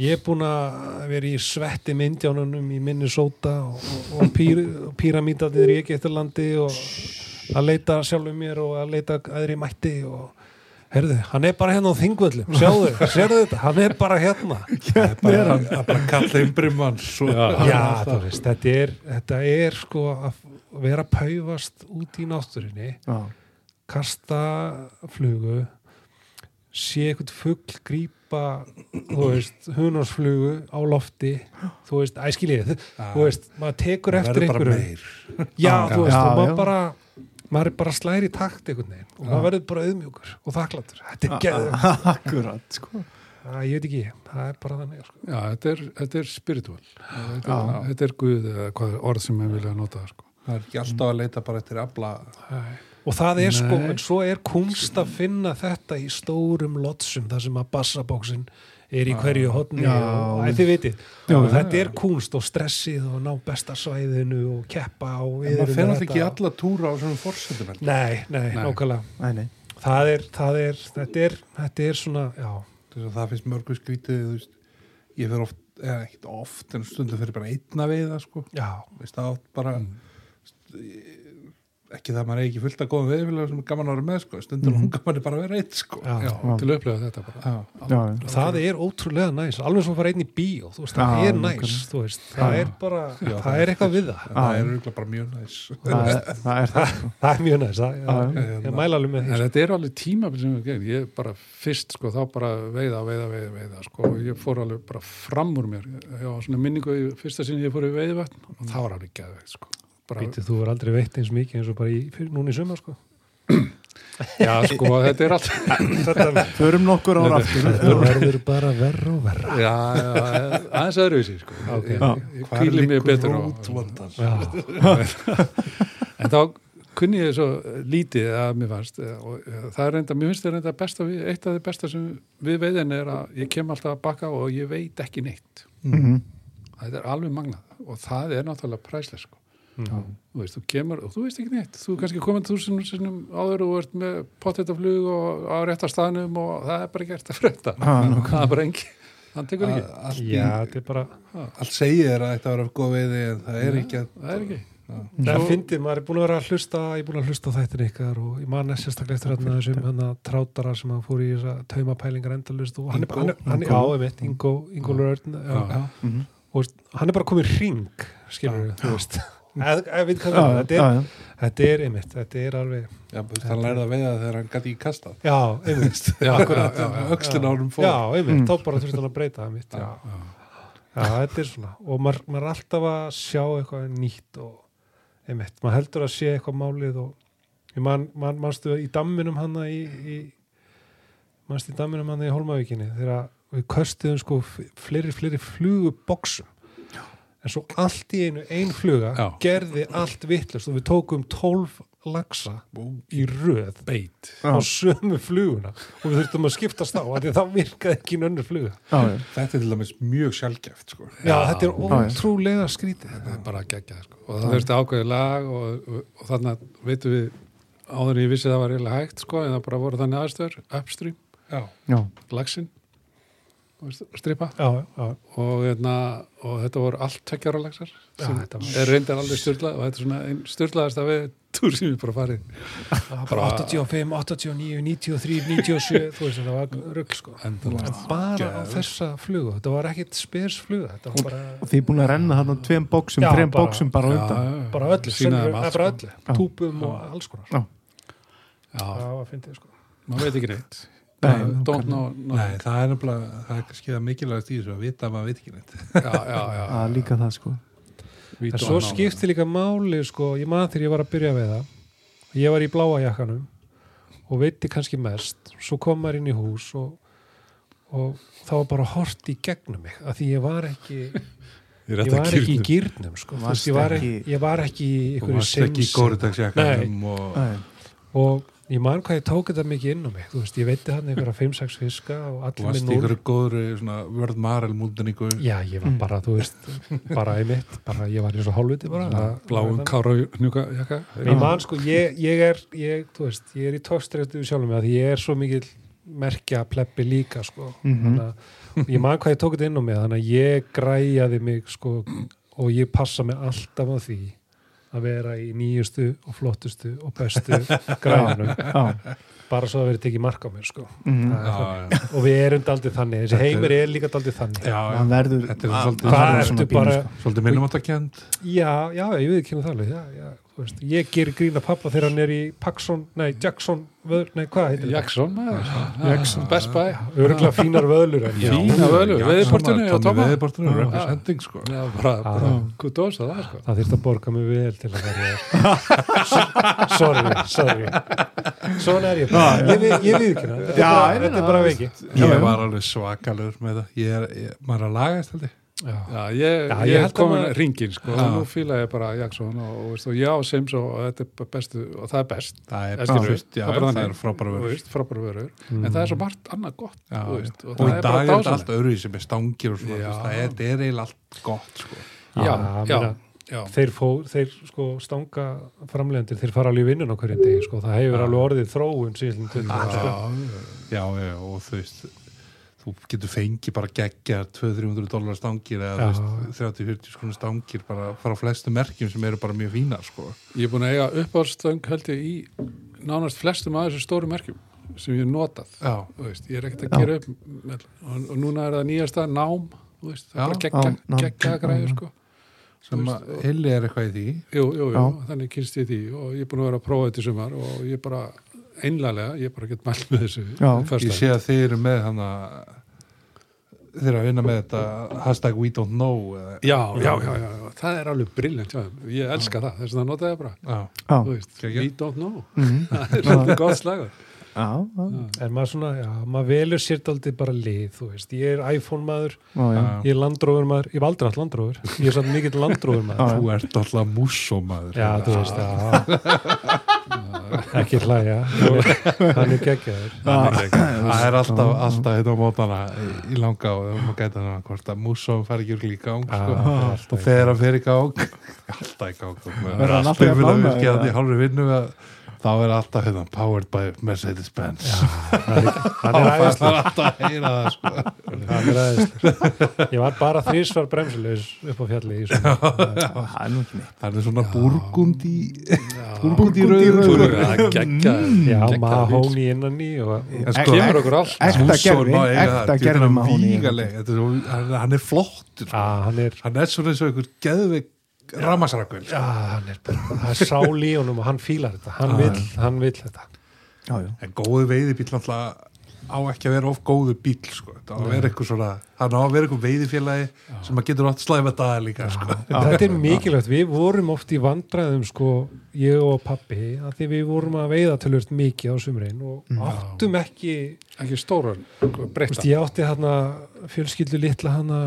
ég er búin að vera í svetti myndjánunum í Minnesota og, og, og, pír, og píramítarnir í Egyptalandi og að leita sjálfum mér og að leita aðri mætti og herðu, hann er bara hérna á þingvöllum sjáðu, sérðu þetta, hann er bara hérna. Það er bara, bara kalla imbrimmann Já. já, þú veist, þetta er þetta er sko að vera paufast út í náttúrinni Já, kasta flugu sé eitthvað fugl grípa þú veist, hunarsflugu á lofti þú veist, æskiljið þú veist, maður tekur eftir verður bara einhverju. meir. Já, þú veist, já, og maður bara maður er bara slæri í takt einhvern veginn og maður verður bara auðmjúkur og þakkláttur þetta er geður, akkurat sko. Ég veit ekki það er bara þannig sko. Já, þetta er, þetta er spiritual. Þetta er, þetta er Guð eða hvað orð sem við vilja nota sko. það er ekki alltaf að leita bara eftir afla og það er sko, Nei. en svo er kunst að finna þetta í stórum lotsum þar sem að bassabóksin er í hverju hotni Já. og þið vitið, þetta er kunst og stressið og ná besta svæðinu og keppa og en maður fer alltaf ekki alla túra á svona fórsetum. Nei, nei, Nei. nákvæmlega Nei, nei. það er, það er, þetta er, þetta er svona, já, það finnst mörgu skrítið þú veist, ég fer oft, eða ekkert oft en stundum fyrir bara einna veiða sko. já, veist það átt bara Mm. Ekki það að maður er ekki fullt að góðum veiðfélag sem er gaman að vera með sko. stundum mm. hungar maður bara að vera eitt sko. já. Já, Já. til að upplifa þetta bara Já. Það er ótrúlega næs, alveg svo að fara einn í bíó þú veist, það er næs, nákvæmlega. þú veist það er bara, Já, það er eitthvað við það það er bara mjög næs það er það, er það sko. það er mjög næs, það, Já, ég, ég mæla alveg með En því þetta er alveg sem gerum. Ég bara fyrst, sko, þá bara veiða, veiða, veiða, veiða, sko. Ég fór alveg bara fram úr mér. Minningu í fyrsta sinni ég fór í veiðvötn og það var alveg geðveikt, sko. Bara, Býtið, þú er aldrei veitt eins mikið eins og bara í, fyrir, núna í sumar sko. já, sko, þetta er allt. Förum nokkur ára aftur verður bara verra og verra Já, já, aðeins öðruvísi, sko. Ok. Ég, kvíli mig betur á. En þá kunni ég svo lítið að mér fannst eh, og eh, það er reynda, mér finnst það reynda besta við, eitt af því besta sem við veiðin er að ég kem alltaf að baka og ég veit ekki neitt. Mhm. Það er alveg magnað og það er náttúrulega præslega sko. Mm. Þú veist, þú kemur og þú veist ekki neitt. Þú er kannski komin þúsund sinnum áður og þú ert með pottetaflug og á rétta staðnum og það er bara gert að. Já, nákvæmlega. það er bara engi. Það tekur ekki. allt, já, þetta er bara allt segir að þetta var góð veiði en það er ekki að Það er ekki. það fyndið, maður er búin að vera að hlusta ég er búin að hlusta á þættin ykkar og ég man sérstaklega eftir hérna þessum hérna trátara sem hann fór í þessa taumapælingar endalust og hann er, hann hann veit, Ingo, veist, hann er bara komið ring skilur við, þú veist Eð við hvað það er, þetta er, þetta er einmitt, þetta er alveg já, hann lærði að veiða þegar hann gæti ekki kastað. Já, einmitt. Já, akkurat, já, já, öxlin á honum fór. Já, einmitt, Mm. þá bara þurfti hann að breyta það mitt, já, Já. já, þetta er svona og maður, er alltaf að sjá eitthvað nýtt og einmitt, maður heldur að sé eitthvað málið og ég man, man, manstu í damminum hana í, í manstu í damminum hana í Holmavíkinni þegar við köstuðum sko f- fleiri, fleiri fluguboksum en svo allt í einu ein fluga Já. gerði allt vittlust og við tókum 12 lagsa í röð Beit. á sömu fluguna og við þurftum að skiptast á af því að þá virkaði ekki nönnur fluga Já, þetta er til dæmis mjög sjálfgeft sko. Já, Já. þetta er ótrúlega skrítið Það er bara geggjað sko. og það þurfti ákveðið lag og, og, og þannig veitum við áður en ég vissi að það var eiginlega hægt sko, en það bara voru þannig aðstöður, upstream, já, Já. lagsin stripa. Já, já, og, hérna, og þetta voru allt tveggjara lagsar Já, sem þetta var- er reyndar alveg styrlað og þetta er svona einn styrlaðast að við túr sem við bara farið. Bara 85, 89, 93, 97 þú veist þetta var rugg sko. En bara á þessa flugu, þetta var ekkit spes fluga, þetta var bara Og þið er búin að renna þarna tveim bóksum, Já, þreim bóksum bara undan. bara öllu, sko. öllu. Já. túpum og alls konar Já. Já, það var fyndið sko. Maður veit ekki neitt Nei, Don't know, know. Nei, það er nefnilega það er kannski það mikilvægast í þessu að vita að maður veit ekki neitt Já, já, já er líka það sko. We en svo skipti líka máli sko, ég man þegar ég var að byrja við það ég var í bláa jakkanum og veitti kannski mest svo kom maður inn í hús og, og það var bara hort í gegnum mig að því ég var ekki Ég ég rétt var að ekki í gýrnum sko. Þú Varst veist, ég, var ekki, ekki- ég var ekki í einhverju varst ekki í Sims góridagsjakkanum og Nei. og ég man hvað ég tók þetta mikið inn á mig. Þú veist, ég veitti hann einhverja 5-6 fiska og þú allir varst með í núl ykkur góðri svona vörð marel múldaningu já, ég var bara, þú veist bara í mitt, bara ég var eins og hálfviti bara. Bláum kára hnjúka jakka. Ég man sko, ég, ég er ég, þú veist, ég er í tókstrættu sjálfum mig að því ég er svo mikil merkja pleppi líka sko. Mhm. þannig að ég man hvað ég tók þetta inn á mig þannig að ég græjaði mig sko og ég passa mig alltaf á því að vera í nýjustu og flottustu og bestu græjanum Já. Bara svo að vera tekið mark á mér sko. Það er já, já, og við erum daldið þannig, þessi Þetta er- heimur er líka daldið þannig. Já. Það verður Þetta er svolítið- það Hvað bara- sko. svolítið minnum átt að kend já, já, ég veit ekki um það alveg. Ég ger grína pappa þegar hann er í Paxson, nei, Jackson vöð, nei, hvað heitir þetta? Jackson maður. Jackson, Best Buy. Örgulega fínar vöðlur en já, Fína völu, veiðportinu og Tóma Veðiportinu, Já. representing sko. Já, bara, bara, Já. kudos að það sko. Það þýrst að borga mig vel til að verja sorry, sorry. Svona er ég bara, ég, vi- ég við ekki. þetta, er Já, bara- þetta er veiki Ég var alveg svakalur með það. Ég er, ég, maður er að lagast held ég. Já. Já, ég, Já, ég, að komin maður- ringin sko, Já. og nú fíla ég bara Jackson og, og, og já, Sims og, og þetta er bestu og það er best. Það er, Það Það er það er frábæra vörur. Vörur. Mm. en það er svo margt annað gott og, það í er dag er þetta allt öðru sem er stangir og svona, það er, þetta er eiginlega allt gott sko. já, Já, já, þeir, fó, þeir sko stanga framlegendir, þeir fara alveg í vinnun á hverjum degi sko, það hefur Já. alveg orðið þróun síðan 20 já, ára, sko. já, já, og þú veist þú getur fengið bara geggja 200-300 dólar stangir eða Já. þú veist, 30-40 skona stangir bara frá flestu merkjum sem eru bara mjög fínar sko. ég er búin að eiga uppáhaldstöng held ég í nánast flestum af þessu stóru merkjum sem ég hef notað veist, ég er ekkert að gera upp með, og, og núna er það nýjasta nám veist, það Já. er bara geggja græður sko sem að Hilli er eitthvað í því. Jú, jú, jú, þannig kynst ég því og ég er búin að vera að prófa þetta í sumar og ég bara einlega, ég bara get mælt með þessu Já. First ég sé að þið eru með hann að þið eru að vinna með þetta hashtag we don't know já, já, já, já, já, það er alveg briljant já, ég elska það, þess að það notaði ég bara. Já, we don't know. Mhm. það er svolítið gott slagur já, já, en maður svona, já, maður velur sér daldið bara lið, þú veist, ég er iPhone maður já, já. ég er landrófur maður, ég hef aldrei hatt landrófur ég er samt mikill landrófur Já, maður þú ert alltaf mússómaður já, þú veist, já. Ekki hlæja. Hann er geggjaður. Það er alltaf, alltaf hérna á mótana í- langa og maður gæti hann að hvort að mússóm fari ekki úr sko. það er alltaf og þegar hann fer í gang. Alltaf í gang Verður hann alltaf ánægður, virkið eða? í hálfri vinnu að þá er alltaf hérna powered by Mercedes-Benz. Hann er þá æðislegur fær alltaf að heyra það sko. hann er æðislegur ég var bara þrísvar bremsulegs upp á fjalli í svona Það er nú ekki neitt. það er svona burgundi burgundi það geggja já, bíll. mahóni innan í og En Ek- sko, kemur okkur allt Ekta eiga ekta það, er mahóni. vígaleg, þetta er svo- hann- hann er flottur sko. hann er hann er svona eins og einhver geðveik ramasrakvel er bara, það er sál í honum og hann fílar þetta, hann Já. vill, hann vill þetta. Já, já. en góðu veiðibíl náttúrulega á ekki að vera of góðu bíl sko. það á að vera eitthvað svona hann á að vera eitthvað veiðifélagi sem að getur átt slæfa dagar líka sko. Þetta er mikilvægt, við vorum oft í vandræðum sko, ég og pappi að því við vorum að veiða tölvöld mikið á sumrein og áttum ekki ekki stóran, Vist, breytta ég átti hérna fjölskyldu litla hana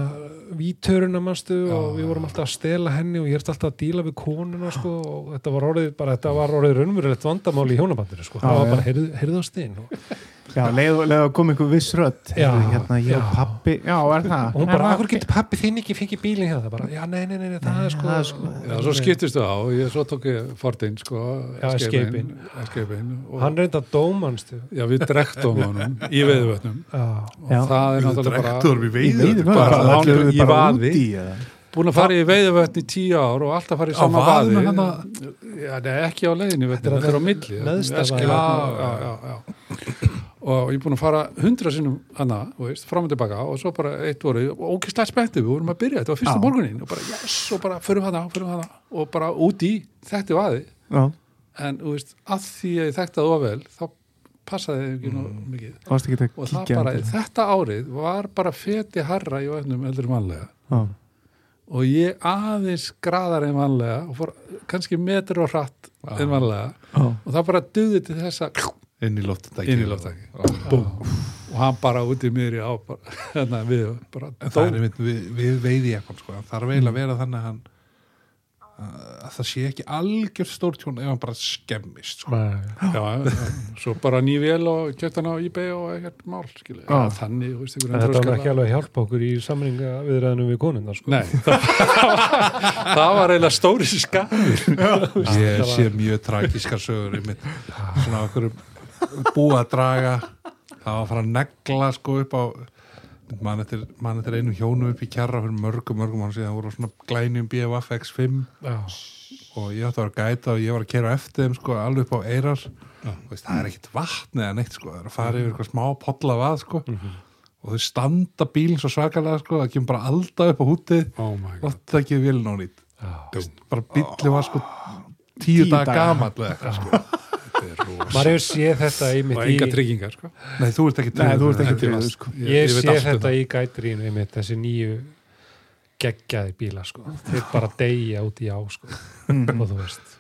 vítöruna og við vorum alltaf að stela henni og ég ert alltaf að díla við konuna sko og þetta var orðið bara, þetta var orðið raunverulegt vandamál í hjónabandinu sko, Já, það var já. bara á stein og, Já, leið, leið að koma einhver viss Heyrðu, hérna, ég og pappi. Já, er það? og hún bara, það? akkur getur pappi þinn ekki fengið bílinn hérna, bara, já, nei, nei, nei, nei það er sko, það er sko- Já, svo skiptistu á, ég svo tók ég Fordin, sko, Escape-in. Escape-in og hann reynda dómanstu já, við drektum honum í veiðvötnum já, og Já. það er náttúrulega bara við bara bara, lánum bara, í bara vaði. út í, eða? búin að fara í veiðvötn í tíu ár og alltaf fara í sama vaði. ekki á leiðinu Þetta er á milli og ég er búin að fara hundra sinnum hana, veist, fram og tilbaka og svo bara eitt voru, og ókistlega spennti við vorum að byrja, þetta var fyrsta morgunin og bara yes, og bara förum hana, förum hana og bara út í þetta vaði Já, en veist, að því að ég þekkti það ofvel þá passaði ekki mm. mikið. Varst ekki og það bara, þetta árið var bara feti harra í vötnum eldur vanlega Já, og ég aðeins graðar en vanlega og fór kannski metur og hratt en vanlega já. og það bara duði til þess að inn í loftendæki inn í loftaki og hann bara út í miðri á bara, hérna, við bara er einmitt við, við veiði eitthvað sko. það þarf eiginlega að vera þannig að hann að það sé ekki algjör stórtjón ef hann bara skemmist sko. Nei. já, svo bara ný vel og kjöpt hann á eBay og ekkert mál ja, þannig, þú veist, þetta var ekki alveg að hjálpa okkur í samlinga viðræðinu við konundar sko. Nei, það, það var eiginlega stóri skafur ég sé mjög tragískar sögur svona okkur búið að draga það var að fara að negla sko upp á mann eftir, man eftir einu hjónum upp í kjarra fyrir mörgum, mörgum hann síðan voru svona glænjum BFF X5 Já. og ég átti að vera gæta og ég var að kera eftir þeim sko alveg upp á eirar. Já. og veist, það er ekkit vatn eða neitt sko það er að fara yfir eitthvað smá podla vað sko. Mhm. og þau standa bílinn svo svakalega sko það kemur bara alda upp á Oh god. Og það ekki vilja nánýtt Já. bara bílinn var sko tíu, Tíu gamall eða eitthvað sko maður hefur séð þetta í Og mitt enga í, tryggingar sko. Nei, þú ert ekki tryggður. tryggður, sko. ég, veit sé um þetta það. í gætrínu einmitt, þessi nýju geggjaði bíla sko. þeir bara deyja út í á sko. og þú veist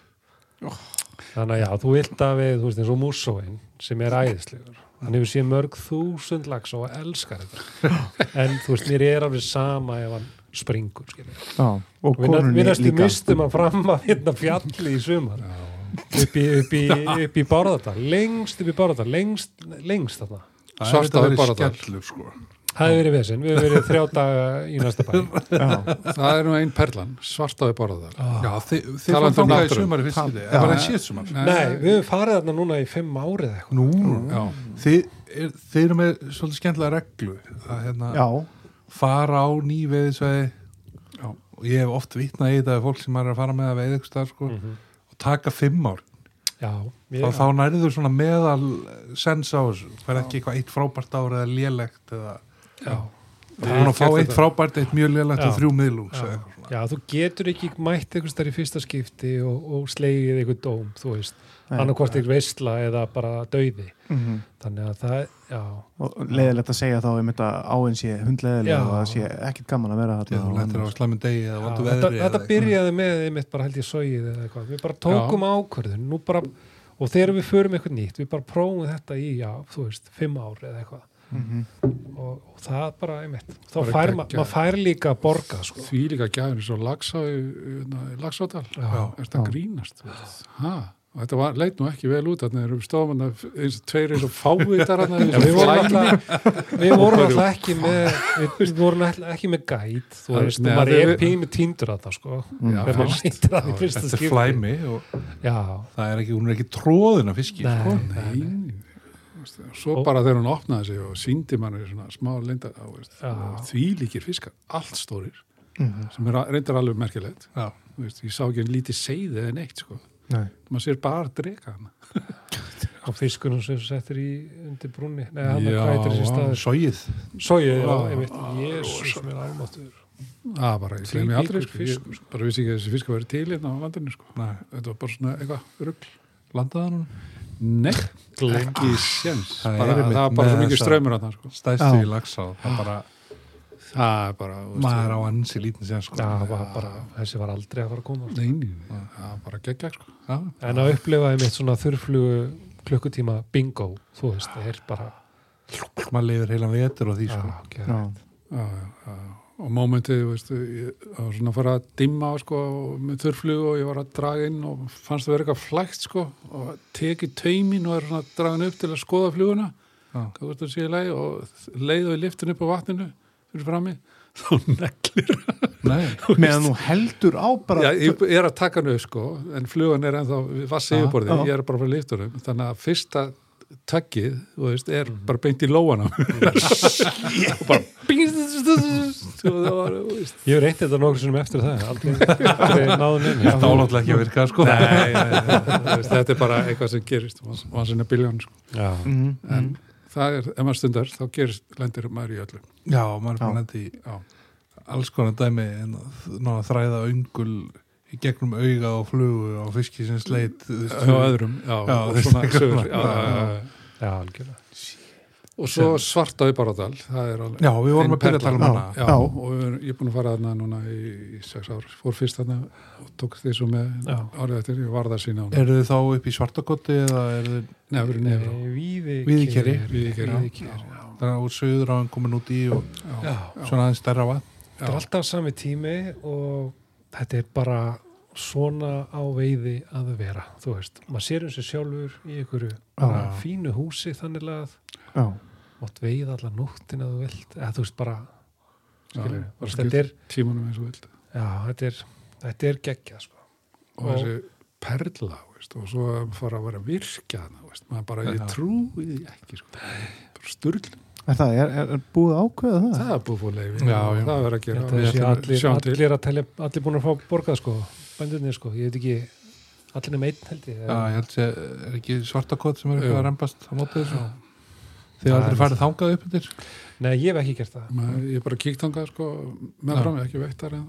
þannig að já, þú vilt að við þú veist eins og Músóin sem er æðislegur hann hefur séð mörg þúsund lags og elskar þetta en þú veist, mér er alveg sama ef hann springur. Já, og við, konunni við líka mistum að fram að hérna fjalli í sumar upp í, upp í, upp í Bárðardal. Lengst upp í Bárðardal. Lengst, lengst þarna. Það Svarta verið Bárðardal. skellur sko. Það hefur verið vesinn, við hefur verið þrjá daga í næsta bæ. Það er nú einn perlan, svartaði borðar Já, þið, þið Talandi fór um þangað í náttúru. sumar í fyrst. Það var einn síðast sumar? Nei, við hefum farið þarna núna í fimm árið eitthvað. Nú, þið, er, þið eru með svolítið skemmtilega reglu að hérna, fara á ný veiðisvegi Já. og ég hef oft vitnað í þetta að fólk sem er að fara með að veiða og taka fimm ár já, þá, þá nærður svona meðal sens á þessu, það er ekki eitthvað eitt frábært ár eða lélegt eða já þú er að fá eitt get frábært, eitt mjög lélegt Já. og þrjú miðlungs Já. eitthvað þú getur ekki mætt einhvers þar í fyrsta skipti og, og slegið einhver dóm, þú veist. Annarkvort ekki veistla eða bara dauði mhm. þannig að það, já og leiðilegt að segja þá einmitt að áinn sé hundleiðilega Já. og það sé ekkit gaman að vera Þegar þú þarna lendir á slæmum degi eða Já, þetta, þetta byrjaði með einmitt bara held ég sogið eða eitthvað, við bara tókum ákvörðun nú bara, og þegar við förum eitthvað nýtt við bara prófum þetta í, já, þú veist fimm ár eða eitthvað Mhm. og, og það bara einmitt þá Bara fær ma- geggjað. maður fær líka að borga sko. því líka gæðin svo lagsá í, í lagsádal Já. er þetta Já. grínast ha? Og þetta var, leit nú ekki vel út þannig að við stofum að eins og tveir eins og fávitar við vorum alltaf við vorum alltaf ekki með við, vorum alltaf ekki með gæt þú veist, og maður þegar er við- pínu týndur að það sko Þetta er flæmi það er ekki, hún er ekki tróðin af fiski Nei. sko. Svo bara þegar hún opnaði sig og síndi manni svona smá og því líkir fiskar, allt stórir Mhm. sem er reyndar alveg merkilegt. Ég sá ekki en lítið seiði eða neitt sko. Nei. maður sér bara drega hana á fiskunum sem settir í undir brúnni nei, staður Sogið sóið, já, Já. jésus, mér almáttur Það bara, ég gleymi Þvílíkur aldrei sko. fiskur, ég bara vissi ekki að þessi fiskar verið til hérna á landinu sko. Nei. þetta var bara svona eitthvað rugl Landaði hann Nei, Gleymd. ekki séns Það er það var bara svo mikið hann sko. stæðstu Já. í lagsá það bara, það er bara maður á ansi lítið sér sko. já, það var bara, þessi var aldrei að fara að koma Nei, nei, það var bara geggja sko. En að upplifa einmitt svona þurrflugu klukkutíma bingo, þú veist, það er bara maður lifir heilan vetur og því sko. já, Já. já. já, já, já. og mómentið þú veist, ég það var svona að fara að dimma sko, með þurrflug og ég var að draga inn og fannst það vera eitthvað flægt sko, og tekið taumin og er svona dragan upp til að skoða fluguna að og leiðu við liftin upp á vatninu fyrir frammi þá neglir Nei. meðan þú heldur á bara Já, ég er að taka hann upp sko en flugan er ennþá vassi Já, yfirborðið já. ég er bara frá liftunum þannig að fyrsta taggið, þú veist, er bara beint í lóana og bara og veist ég hef reynt þetta nokkur sem eftir það aldrei, náðu neina það áláttlega ekki að virka sko. Nei, nei, nei, þú veist, þetta er bara eitthvað sem gerist og sinna biljón sko. já, Mhm, en það er, ef maður stundar þá gerist, lendir maður í öllu já, maður er bara Já. lendi í Já. alls konar dæmi en að ná að þræða öngul í gegnum auga og flugu á öðrum og svona. já, já, já, já. já, algjörlega og svo svarta í Baradal það er alveg já, við vorum að byrja að tala um hana Já, Já. og ég er búin að fara þarna núna í, í sex ár, fór fyrst þarna og tók því svo með Já. árið eftir, ég var það sína á eru þið þá upp í svartakoti eða eru þið nefnir nefnir já. þannig að úr söður á hann komin út í og já, Já. svona aðeins stærra vatn. Þetta er alltaf sami tími og þetta er bara svona á veiði að vera, þú veist. Maður sér um sig sjálfur í einhverju fínu húsi þannig að já, mátt veiða allar nóttin að þú vilt, eða þú veist bara, Já, þetta er, tímanum eins og vild já, þetta er, þetta er geggjað, sko. og þessi perla veist, og svo að fara að vera að virkja hana veist, maður bara, ég trúi því ekki sko. bara sturl, er það, er, er, er búið að ákveða það? það er búið Já, já. það er verið að gera og er að allir, allir að telja, allir búin að fá borgað, sko, bændunni, sko, ég veit ekki, allir nema einn held ég. já, ég held sé, er ekki svartakot sem er eitthvað að rembast á móti þessu. Þið Það aldrei er- farið þangað upp yfir Nei, ég hef ekki gert það. Maður- ég er bara kíkt þangað sko, með fram, ekki veitt þar en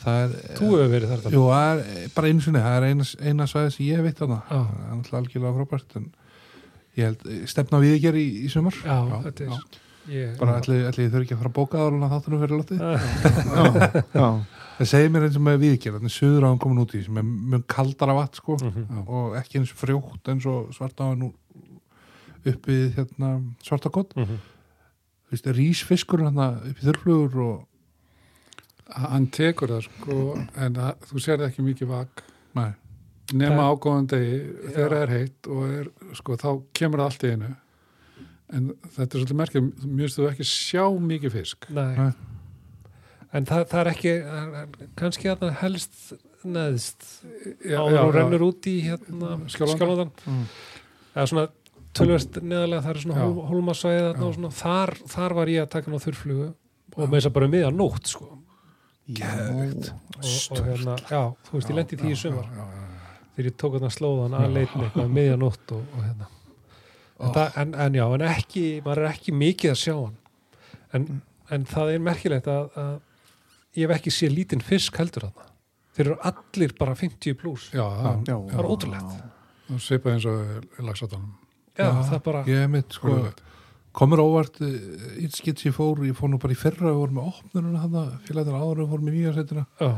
það er, Þú hefur verið þar. jú, það er bara einu sinni það er eina, eina svæði sem ég veit þarna. Já. það er alltaf algjörlega frábært en ég held, stefna við ekki í, í sumar. Já, Já, þetta er, já. ég, bara allir, þau ekki að fara að bóka en að þáttunum fyrir já, það segir mér eins og með viðgerð þannig söður á hann komin út í sem er mjög kaldara vatn sko Mhm. og ekki eins frjótt eins og svarta á hann uppið hérna, svartakott Mhm. þú veist, rísfiskur hérna upp í þurflugur og hann tekur það sko en að, þú sér ekki mikið vak Nei. nema Það- á góðan degi þegar það er heitt og er, sko, þá kemur það allt í einu en þetta er svolítið merkið mjög stu ekki sjá mikið fisk Nei. Nei. En það, það er ekki, kannski að það helst neðst já, áður og rennur út í hérna skjálfandan. Mm. Eða svona tölvöst neðalega, það er svona hól, hólmasvæði þar, þar var ég að taka ná þurrflugu. Og með þess að bara miðan nótt sko. Og hérna, já, þú veist, ég lendi í því í sumar. já, já, þegar ég tók þarna slóðan að leitni eitthvað miðjan nótt og, og hérna. En, það, en, en já, en ekki maður er ekki mikið að sjá hann. En, en það er merkilegt að, að ég hef ekki séð lítinn fisk heldur þarna. Þeir eru allir bara 50 pluss það er ótrúlegt. Já. Svipað eins og lagsatanum já, það er bara, Ég mitt, sko, komur óvart eitt skitt sem ég fór, ég fór nú bara í fyrra og vorum með opnununa hann félagar áður og fórum í nýjarsættina já,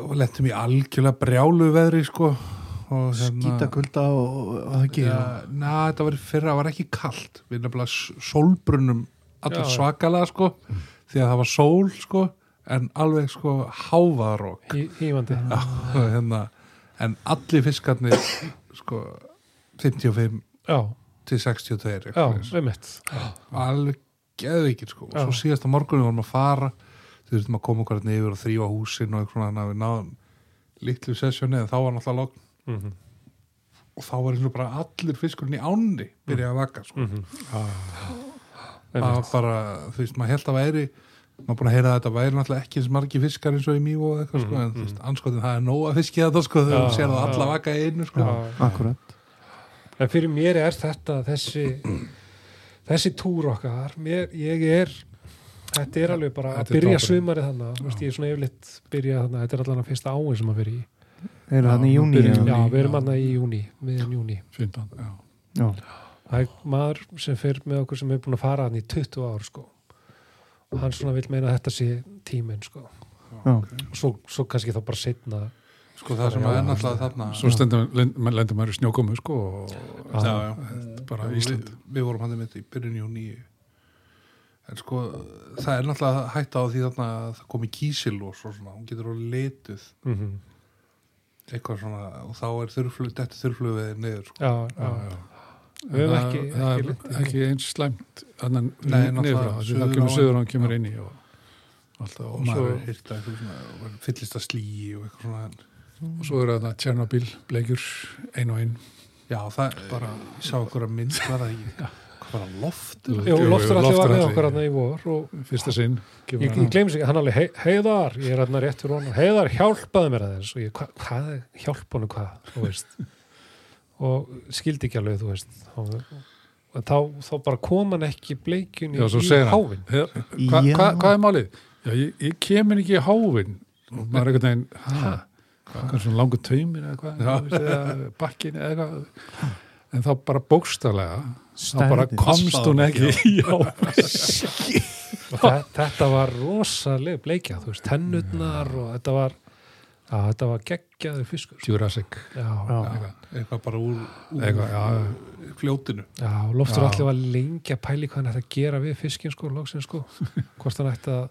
og lettum í algjörlega brjálu veðri sko og skýta kulda og, og, það ekki ja, na, þetta var í fyrra, það var ekki kalt. Við nefnilega s- sólbrunum allir Já, já. svakalega sko því að það var sól sko en alveg sko hífandi Já, hérna, en allir fiskarnir sko 55 já, til 62 já, eitthvað svoleiðis. einmitt. Alveg geðvikið sko. Og svo síðasta morgunum vorum að fara þú þurftum að koma okkur hérna yfir og þrýfa húsin og eitthvað svona þannig að við náðum litlu sessjóni en þá var náttúrulega logn. Mm -hmm. og þá var eins og bara allir fiskurinn í ánni byrja að vaka sko. Mm það var bara, þú veist, maður held að væri maður búin að heyra að þetta væri náttúrulega ekki eins margi fiskar eins og í mývo og eitthvað sko, en þú veist, anskotin það er nóg að fiski þetta sko, þegar Já, þú sér það já. alla vaka í einu sko. já, akkurat En fyrir mér er þetta þessi þessi túr okkar. Mér, ég er þetta er alveg bara að byrja sumarið þannig þú veist, ég er svona yfirleitt byrja þannig þetta er allan að fyrsta áin sem að fyrir í. Er það í júni já, við erum hann í júni miðan júni 15, já. já, það er maður sem fyrir með okkur sem er búin að fara hann í 20 ár sko. Og hann svona vil meina að þetta sé tíminn sko. Já, og svo, svo kannski þá bara setna sko það sem er náttúrulega þarna svo lendur maður í snjókomu sko og Já, já, bara Og Ísland. við, við vorum hann með þetta í byrjun júni en sko það er náttúrulega hætta á því þarna að það komi kísil og svo svona, hún getur orðið letuð. Mm eitthvað svona og þá er þurflug, þetta þurflugveðið niður sko. já, já, já. Við höfum Það- ekki- ekki í því. ekki eins slæmt annan því það kemur söður og hann kemur inn í og alltaf og og svo, er hýrta eitthvað svona og fyllist að slíi og eitthvað svona og svo er það Tjernobyl bleikjur ein og ein. Já það bara, ég sá okkur að mynd var það ekki, hvað var það? Loft? Jú, Jú, loftur allir var með Loftur okkur hann í vor og fyrsta sinn ég, kemur ég hann. gleym sig, hann alveg hei, heiðar, ég er hann rétt fyrir honum. Heiðar hjálpaði mér að þess og ég, hva, hvað er hjálp honum hvað, þú veist? Og skildi ekki alveg, þú veist. Og, þá, þá bara kom hann ekki svo í segir hann. hávin Hva, hva, hvað er málið? Já, ég, ég kemur ekki í hávin og maður er einhvern veginn hæ, hvað er svona langur taumir eða hvað? Já. eða bakkin eða eitthvað? En þá bara bókstarlega þá bara komst hún ekki. þe- þetta var rosaleg bleikja, þú veist, tennurnar og þetta var, já, þetta var geggjaður fiskur. Jurassic. Já, Já. eitthvað, eitthvað bara úr, úr eitthvað já, fljótinu. Já, loftur Já. allir var lengi að pæli hvað hann ætti að gera við fiskinn sko, lóksin sko, hvort hann ætti að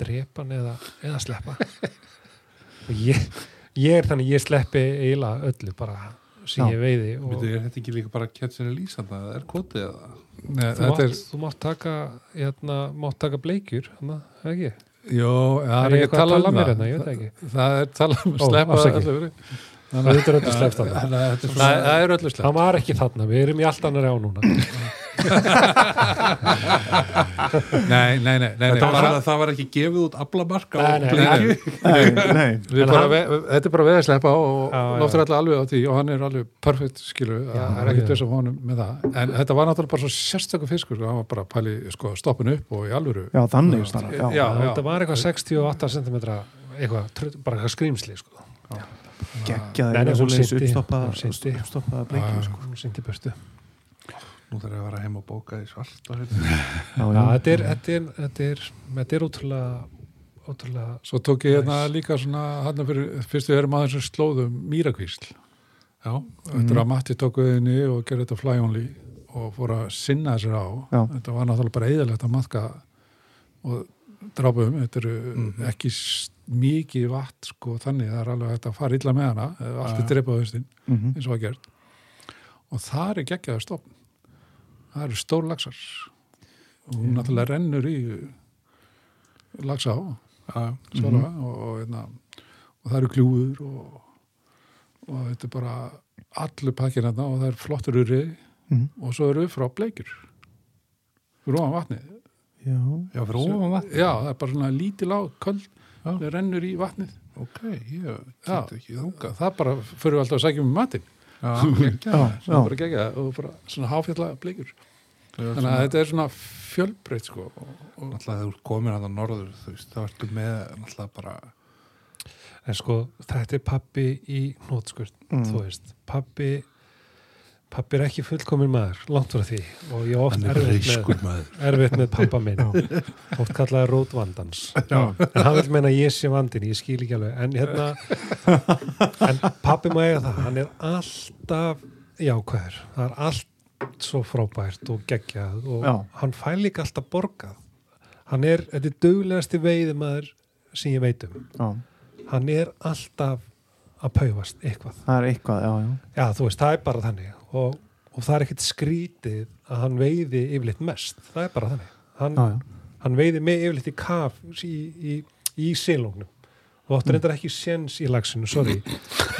drepa hann eða, eða sleppa ég, ég er þannig, ég sleppi eiginlega öllu bara sem Já. ég veiði og Veitu, er þetta ekki líka bara ketsinni lýsanda það er kotið eða? Nei, þú þetta mátt, er, þú mátt taka hérna, mátt taka bleikjur hann, ekki, jó, það er ekki að talað tala um það. hérna, ég veit það ekki. Það er talað um að Ó, sleppa afsakið. öllu það er öllu sleppt þarna. Þannig að þetta er Nei, svona það er öllu sleppt. Það var ekki þarna, við erum í allt annar á núna Nei, nei, nei, nei, nei Þetta var bara, það var ekki gefið út bara, hann- við, þetta er bara veð að sleppa og Já, já. loftur alltaf alveg á því og hann er alveg perfekt skilu, það er ekkert já. þess að honum með það, en þetta var náttúrulega bara svo sérstöku fiskur, sko, hann var bara pæli sko, stoppin upp og í alvöru já, þannig Já, bara, já. já, þetta var eitthvað 68 cm eitthvað, bara eitthvað skrýmsli sko. nei, hún synti. uppstoppaða- Já, já. sko. hún sýndi börstu Nú þarf ég að vera heim og bóka í svart já. þetta er, þetta er, þetta er, þetta er ótrúlega, ótrúlega, Svo tók ég hérna líka svona, hann fyrir, fyrst við erum aðeins sem slóðum mýrakvísl. Já, Eftir að Matti tók auðinni og gerði þetta fly only og fór að sinna sér á. Já. Þetta var náttúrulega bara eðalegt að matka og drápum, þetta eru Mhm. ekki mikið vatn sko þannig, það er alveg hægt að fara illa með hana allt er dreipað á haustin Mhm. eins og að gert og það er geggjaður stofn það eru stór laxar. Og hún náttúrulega rennur í laxa á Já, svara og, og, hérna, og það eru gljúður og, og þetta er bara allur pakkin hérna og það er flottur urri Mhm. og svo eru frá fyrir ofan vatnið. Já. já fyrir ofan vatn já, það er bara svona lítil á köld það rennur í vatnið. Ok, ég get ekki þungað það bara fyrir alltaf að sækja um matinn Bara gegja og bara svona háfjalla er þannig að þetta er svona fjölbreytt sko og, og, Náttúrulega þegar þú ert komin að það norður þú veist, þá ertu með náttúrulega bara en sko þetta er pappi í nótskurt Mm. þú veist, pappi pappi er ekki fullkomin maður langt frá því. Og ég á oft hann er erfitt maður. erfitt með pappa minn. Oft kallaði rótvandans. Já. en hann vil meina ég sé vandin ég skil ekki alveg. En hérna en pappi má eiga það. Hann er alltaf jákvæður. Það er allt svo frábært og geggjað og Já. hann fær líka alltaf borgað. Hann er, þetta er duglegasti veiðumæður sem ég veit um. Já. hann er alltaf að paufast eitthvað. Það er eitthvað, já, já. já þú veist, það er bara þannig og, og það er ekkert skrítið að hann veiði yfirleitt mest, það er bara þannig. Hann, Já, já. hann veiði með yfirleitt í kaf í, í, í sílóknum og áttur reyndar ekki séns í lagsinu, sorry.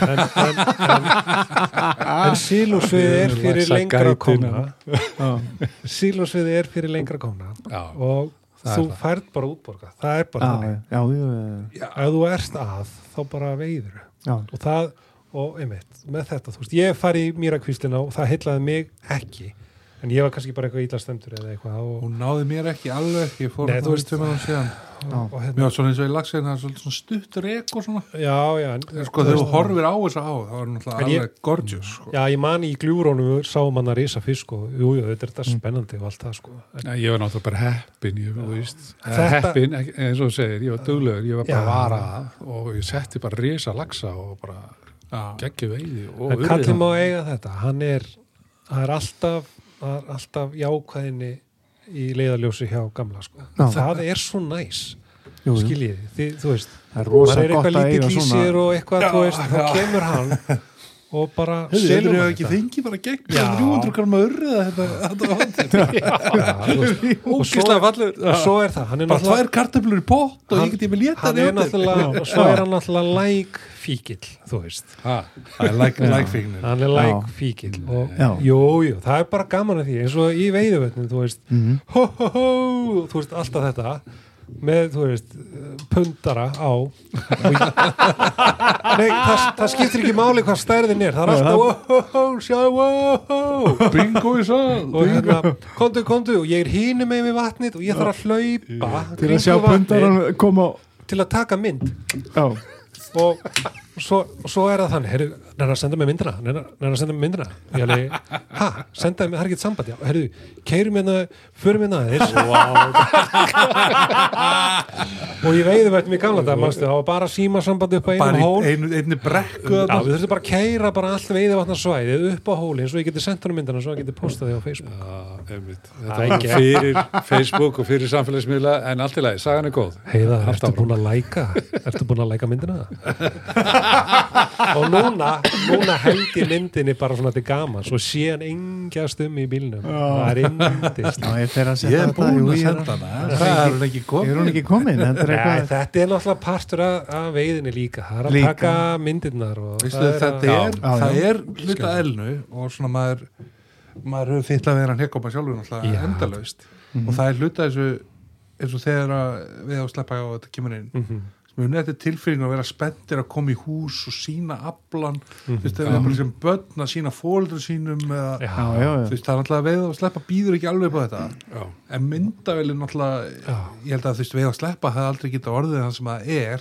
En, en, en, en sílósvið er fyrir lengra Já. sílósvið er fyrir lengra komna já, og Það er þú það. færð bara útborga. Það er bara Já, þannig. já, já, já, já. ef þú ert að, þá bara veiður Já. og það, og einmitt með þetta, þú veist, ég far í mýrakvíslina og það heillaði mig ekki. En ég var kannski bara eitthvað illa stemtur eða eitthvað og, hún náði mér ekki alveg ég fór Nei, þú veist- tveim árum síðan. Og mér hérna, var svona eins og í lagsin það er svona stutt rek og svona. Já, já en, sko þegar þú horfir á þessa á það var náttúrulega En ég- alveg gorgeous sko. já, ég man í gljúrónum sáum hann að risa fisk og jú, jú, þetta er þetta spennandi og allt það sko. En, Nei, ég var náttúrulega bara heppin ég, veist, Þetta- heppin, eins og þú segir ég var duglegur, ég var bara Já. að vara það og ég setti bara risa laxa og bara Já. geggi veiði og kallið má eiga þetta hann er, það er alltaf það er alltaf jákvæðinni í leiðaljósi hjá gamla sko. Já. það er svo næs Jú, jú. skiljiði, þið, þú veist Það er rosa er gott eitthvað að eiga lítill í svona. sér og eitthvað, þú veist, þá já. kemur hann og bara þið hann ekki fengið bara gegn Já. 300 grama svo, Ógislega fallur og svo er það hann er bara tvær kartöflur í pott og ég get ég með léttar er og svo er hann náttúrulega læk fíkil, þú veist. Ha, það like, like fíknir hann er læk fíkil og Já. jú, jú, það er bara gaman að því eins og í veiðuvötnum, þú veist. Mhm. þú veist, alltaf þetta með, þú veist, pundara á. Nei, það, það skiptir ekki máli hvað stærðin er, það er alltaf hó, sjá, hó bingo í sal kontu, kontu og ég er hínum með við vatnið og ég þarf að hlaupa Til að sjá pundaran koma til að taka mynd. Og svo, svo er það þannig, herru, nærna að senda mig myndina nærna að senda mig myndina ég alveg, ha, senda mig, það er ekki samband já, herru, keirum hérna, förum hérna aðeins. Og ég veiði veitum í gamla dag, það var bara síma samband upp á einum hól. einu, einni brekku Já, við þurftum bara að keira bara allt veiðivatnarsvæðið upp á hólinn svo ég geti sendt hann myndina svo ég geti postað þig á Facebook. Já, Þetta er ekki- fyrir Facebook og fyrir samfélagsmiðla en allt í lagi, sagan er góð. Heiða, ertu búin að læka? Ertu búin að læka myndina? og núna, núna held ég myndinni bara svona til gaman svo sé hann engjast um í bílnum. Það er Já, ég að er búin að senda hana. Það er hún ekki hún ekki komin, þetta er Nei, eitthvað. þetta er náttúrulega partur af, af veiðinni líka. Það er að Líka. taka myndirnar það þetta að, er, það er hluta elnu og svona maður maður hefur þitt að vera hann hekkópa sjálfur Já, náttúrulega endalaust og það er hluta þessu eins og þegar að við á sleppa á að þetta kemur Mhm. sem er þetta tilfinning að vera spenntir að koma í hús og sína aflan þú veist, þegar við bara sem börn að sína fóldur sínum eða, Já, Já, já, veist, það er náttúrulega veið og sleppa býður ekki alveg á þetta Já. en myndaveli náttúrulega Já. ég held að þú veist, veið og sleppa það aldrei geta orðið það sem það er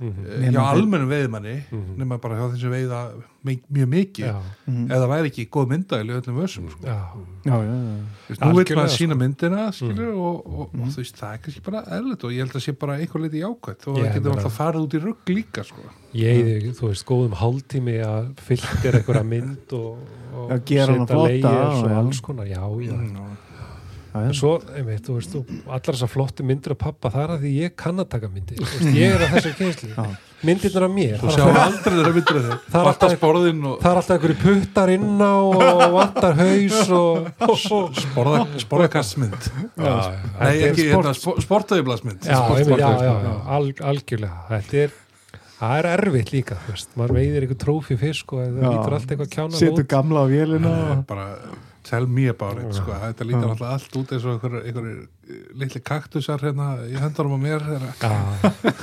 Mhm. eh, Nema hjá almennum veiðmanni Mhm. nema bara hjá þessu veiða mjög mikið Mhm. það væri ekki góð myndaveli í öllum vössum sko. já, Já, já, já. Þú veist, nú veit maður sína sko. myndina skilur, og, og, og þú veist, það er kannski bara eðlut og ég held að sé bara einhver leiti jákvætt og það getur alltaf farið út í rugg líka sko. ég þú veist, góðum hálftími að fylgja einhverja mynd og, og Já, gera hana setja layers og alls konar, já, já Mm, já. En svo, einmitt, þú veist, þú, allar þessar flottu myndir af pappa, það er að því ég kann að taka myndir. Þú veist, ég er að þessar kynslu Já. myndirnar af mér, Þú það er sjá alltaf, er og það er alltaf einhverju puttar inn á og vantar haus og, og sporða, sporðakastmynd. Já, Nei, ekki sport. hérna, sportaðiblasmynd já, einmitt, já, já, já, al, algjörlega. Þetta er, það er erfitt líka þú veist, maður veiðir einhver trófi fisk og það lítur allt eitthvað kjána Setur gamla á vélina og... bara tell me about it sko. þetta lítur alltaf allt út eins og einhver, einhver litli kaktusar hérna í hendarum á mér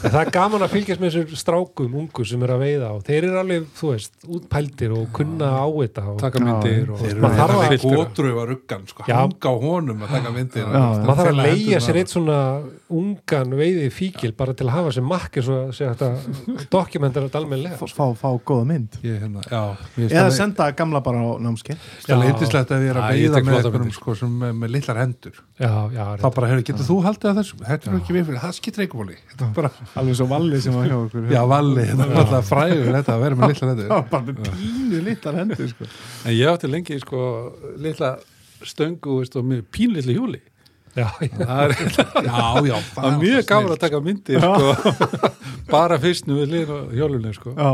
það er gaman að fylgjast með þessum strákum ungu sem er að veiða og þeir eru alveg, þú veist, útpældir og kunna á þetta og taka myndir og þeir eru að- hérna gótröfa ruggan sko. Hanga á honum að taka myndir maður þarf að hendurnar. sér eitt svona ungan veiði fíkil bara til að hafa sér makk eins og sé þetta dokumentar þetta almennilega. Fá, fá góða mynd. Ég, hérna, eða senda gamla bara á námskeið. Það Já. leitislegt að ég er að veiða með einhverjum sko, sem með, með litlar hendur. Já, já, þá bara, hefur, getur þú haldið að þessu? Þetta er nú ekki við fyrir, það skiptir eitthvað er bara, alveg svo valli sem var hjá okkur. Já, valli, þetta er alltaf fræður þetta að vera með litlar hendur. Bara með pínu litlar hendur sko. En ég átti lengi sko litla stöngu veist, og með pínlitli hjúli. Já, já, það er, já, já, það er mjög gaman að taka myndir sko, bara fyrstnu við lið og hjólunni sko. já,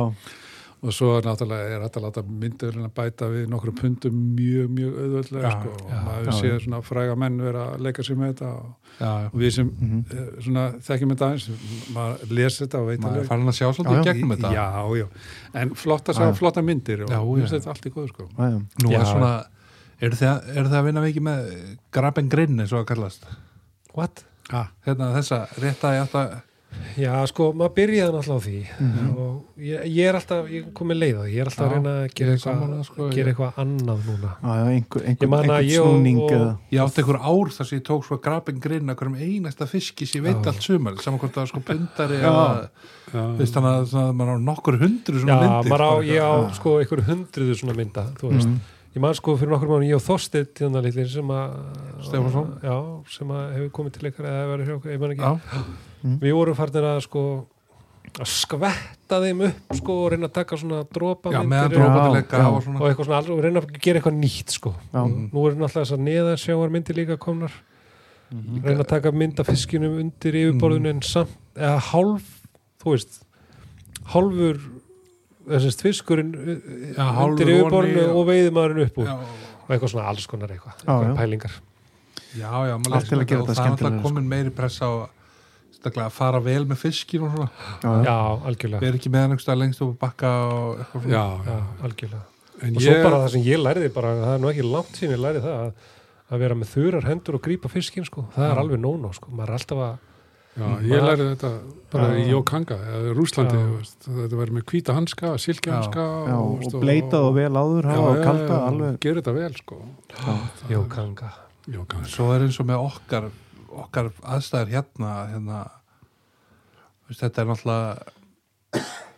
og svo náttúrulega er þetta að láta myndir að bæta við nokkru pundum mjög, mjög auðvöldlega Já, sko. og já, maður já, sé já. svona fræga menn vera að leika sér með þetta og, já, og við sem Mhm. eh, svona þekkjum þetta aðeins maður les þetta og veit maður er farin að sjá Já, svolítið já. gegnum þetta já, já, en flott að Já, sjá já. flotta myndir og já. finnst þetta allt í góðu sko nú Já. er svona er það að vinna mikið með grab and grin eins og að kallast what? ah, hérna þessa rétta ég átt að Já, sko, maður byrjaði náttúrulega á því Mhm. og ég, ég er alltaf, ég kom með leið á því, ég er alltaf að Já, reyna að gera er eitthvað, sko, eitthvað annað núna. Já, já, einhver, einhver, að einhver og- snúning og- eða ég átti einhver ár þar sem ég tók svo grab and grin að hverjum einasta fiski sem ég veit Já. allt sumar saman hvort það var sko pundari Já. eða já, veist þannig að svona, maður á nokkur hundru Já, svona myndir maður á, ég á Já. sko einhverju hundruðu svona mynda, þú veist. Mhm. Ég man sko fyrir nokkur mánu, ég og Þorsteinn hérna litlir sem að? Já, sem að hefur komið til ykkar eða hefur verið hjá okkur, ég man ekki. Já, Við vorum farnir að sko að skvetta þeim upp sko og reyna að taka svona dropa já myndir já. og og svona. Eitthvað svona, og reyna að gera eitthvað nýtt sko. Já. Nú eru náttúrulega þessar neðarsjáar myndir líka komnar. Reyna að taka mynd af fiskinum undir yfirborðinu en samt, eða hálf þú veist hálfur þessast fiskurinn undir yfirborðinu og veiðumæðurinn upp úr. Og eitthvað svona alls konar eitthvað, eitthvað já. pælingar. Já, já maður les gera og þetta það er alltaf skemmtilegra, komin meiri pressa á að fara vel með fiskin og svona. Já, algjörlega, við erum ekki með hann einhverstað lengst upp að bakka og eitthvað svona. Já, já, algjörlega. En og svo ég, bara það sem ég læriði bara, það er nú ekki langt sín ég læriði það að, að vera með þurar hendur og grípa fiskin sko, það er Já. alveg nóno sko, maður er alltaf að já, ég lærði þetta bara Já. í Jókanga eða Rúslandi, Já. þú veist, þetta verður með hvíta hanska, silkjanska Já, og bleitað og vel áður hafa og kalda alveg gerir þetta vel sko. Jó, kanga Jókanga svo er eins og með okkar okkar aðstæður hérna, hérna þú veist, þetta er náttúrulega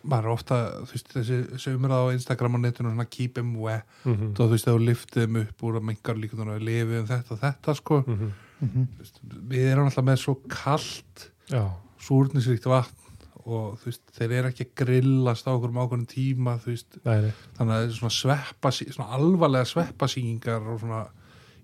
maður er ofta þú veist, þessi, umræða á Instagram og netinu svona keep them wet mm -hmm. og þú veist, liftið þeim upp úr að mingar líkunar að lifi um þetta og þetta sko Mhm. Mhm. Þú veist, við erum alltaf með svo kalt Já, súrnisríkt vatn og þú veist, þeir eru ekki að grillast á okkur um ákveðin tíma þú veist, nei, þannig að svona sveppa svona alvarlega sveppasýkingar og svona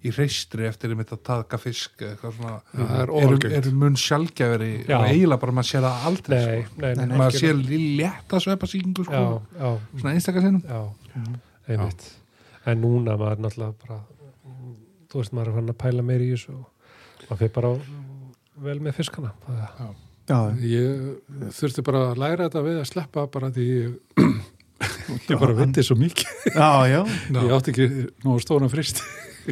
í reistri eftir einmitt að taka fisk eða eitthvað svona. Já, er eru, eru mun sjálfgæfari Já. og eiginlega bara maður sér það aldrei Nei, sko. nei, nei, Nei, maður sér létta sveppasýkingu sko, Já, já, svona einstakar sinnum. Já, Mhm. einmitt. En núna maður náttúrulega bara þú veist, maður er fann að pæla meir í þessu og maður fyrir bara vel með fiskana. Það, Já, ég þurfti bara að læra þetta við að sleppa bara því ég, ég bara viti svo mikið. Já, já, ég átti ekki nú stóna frist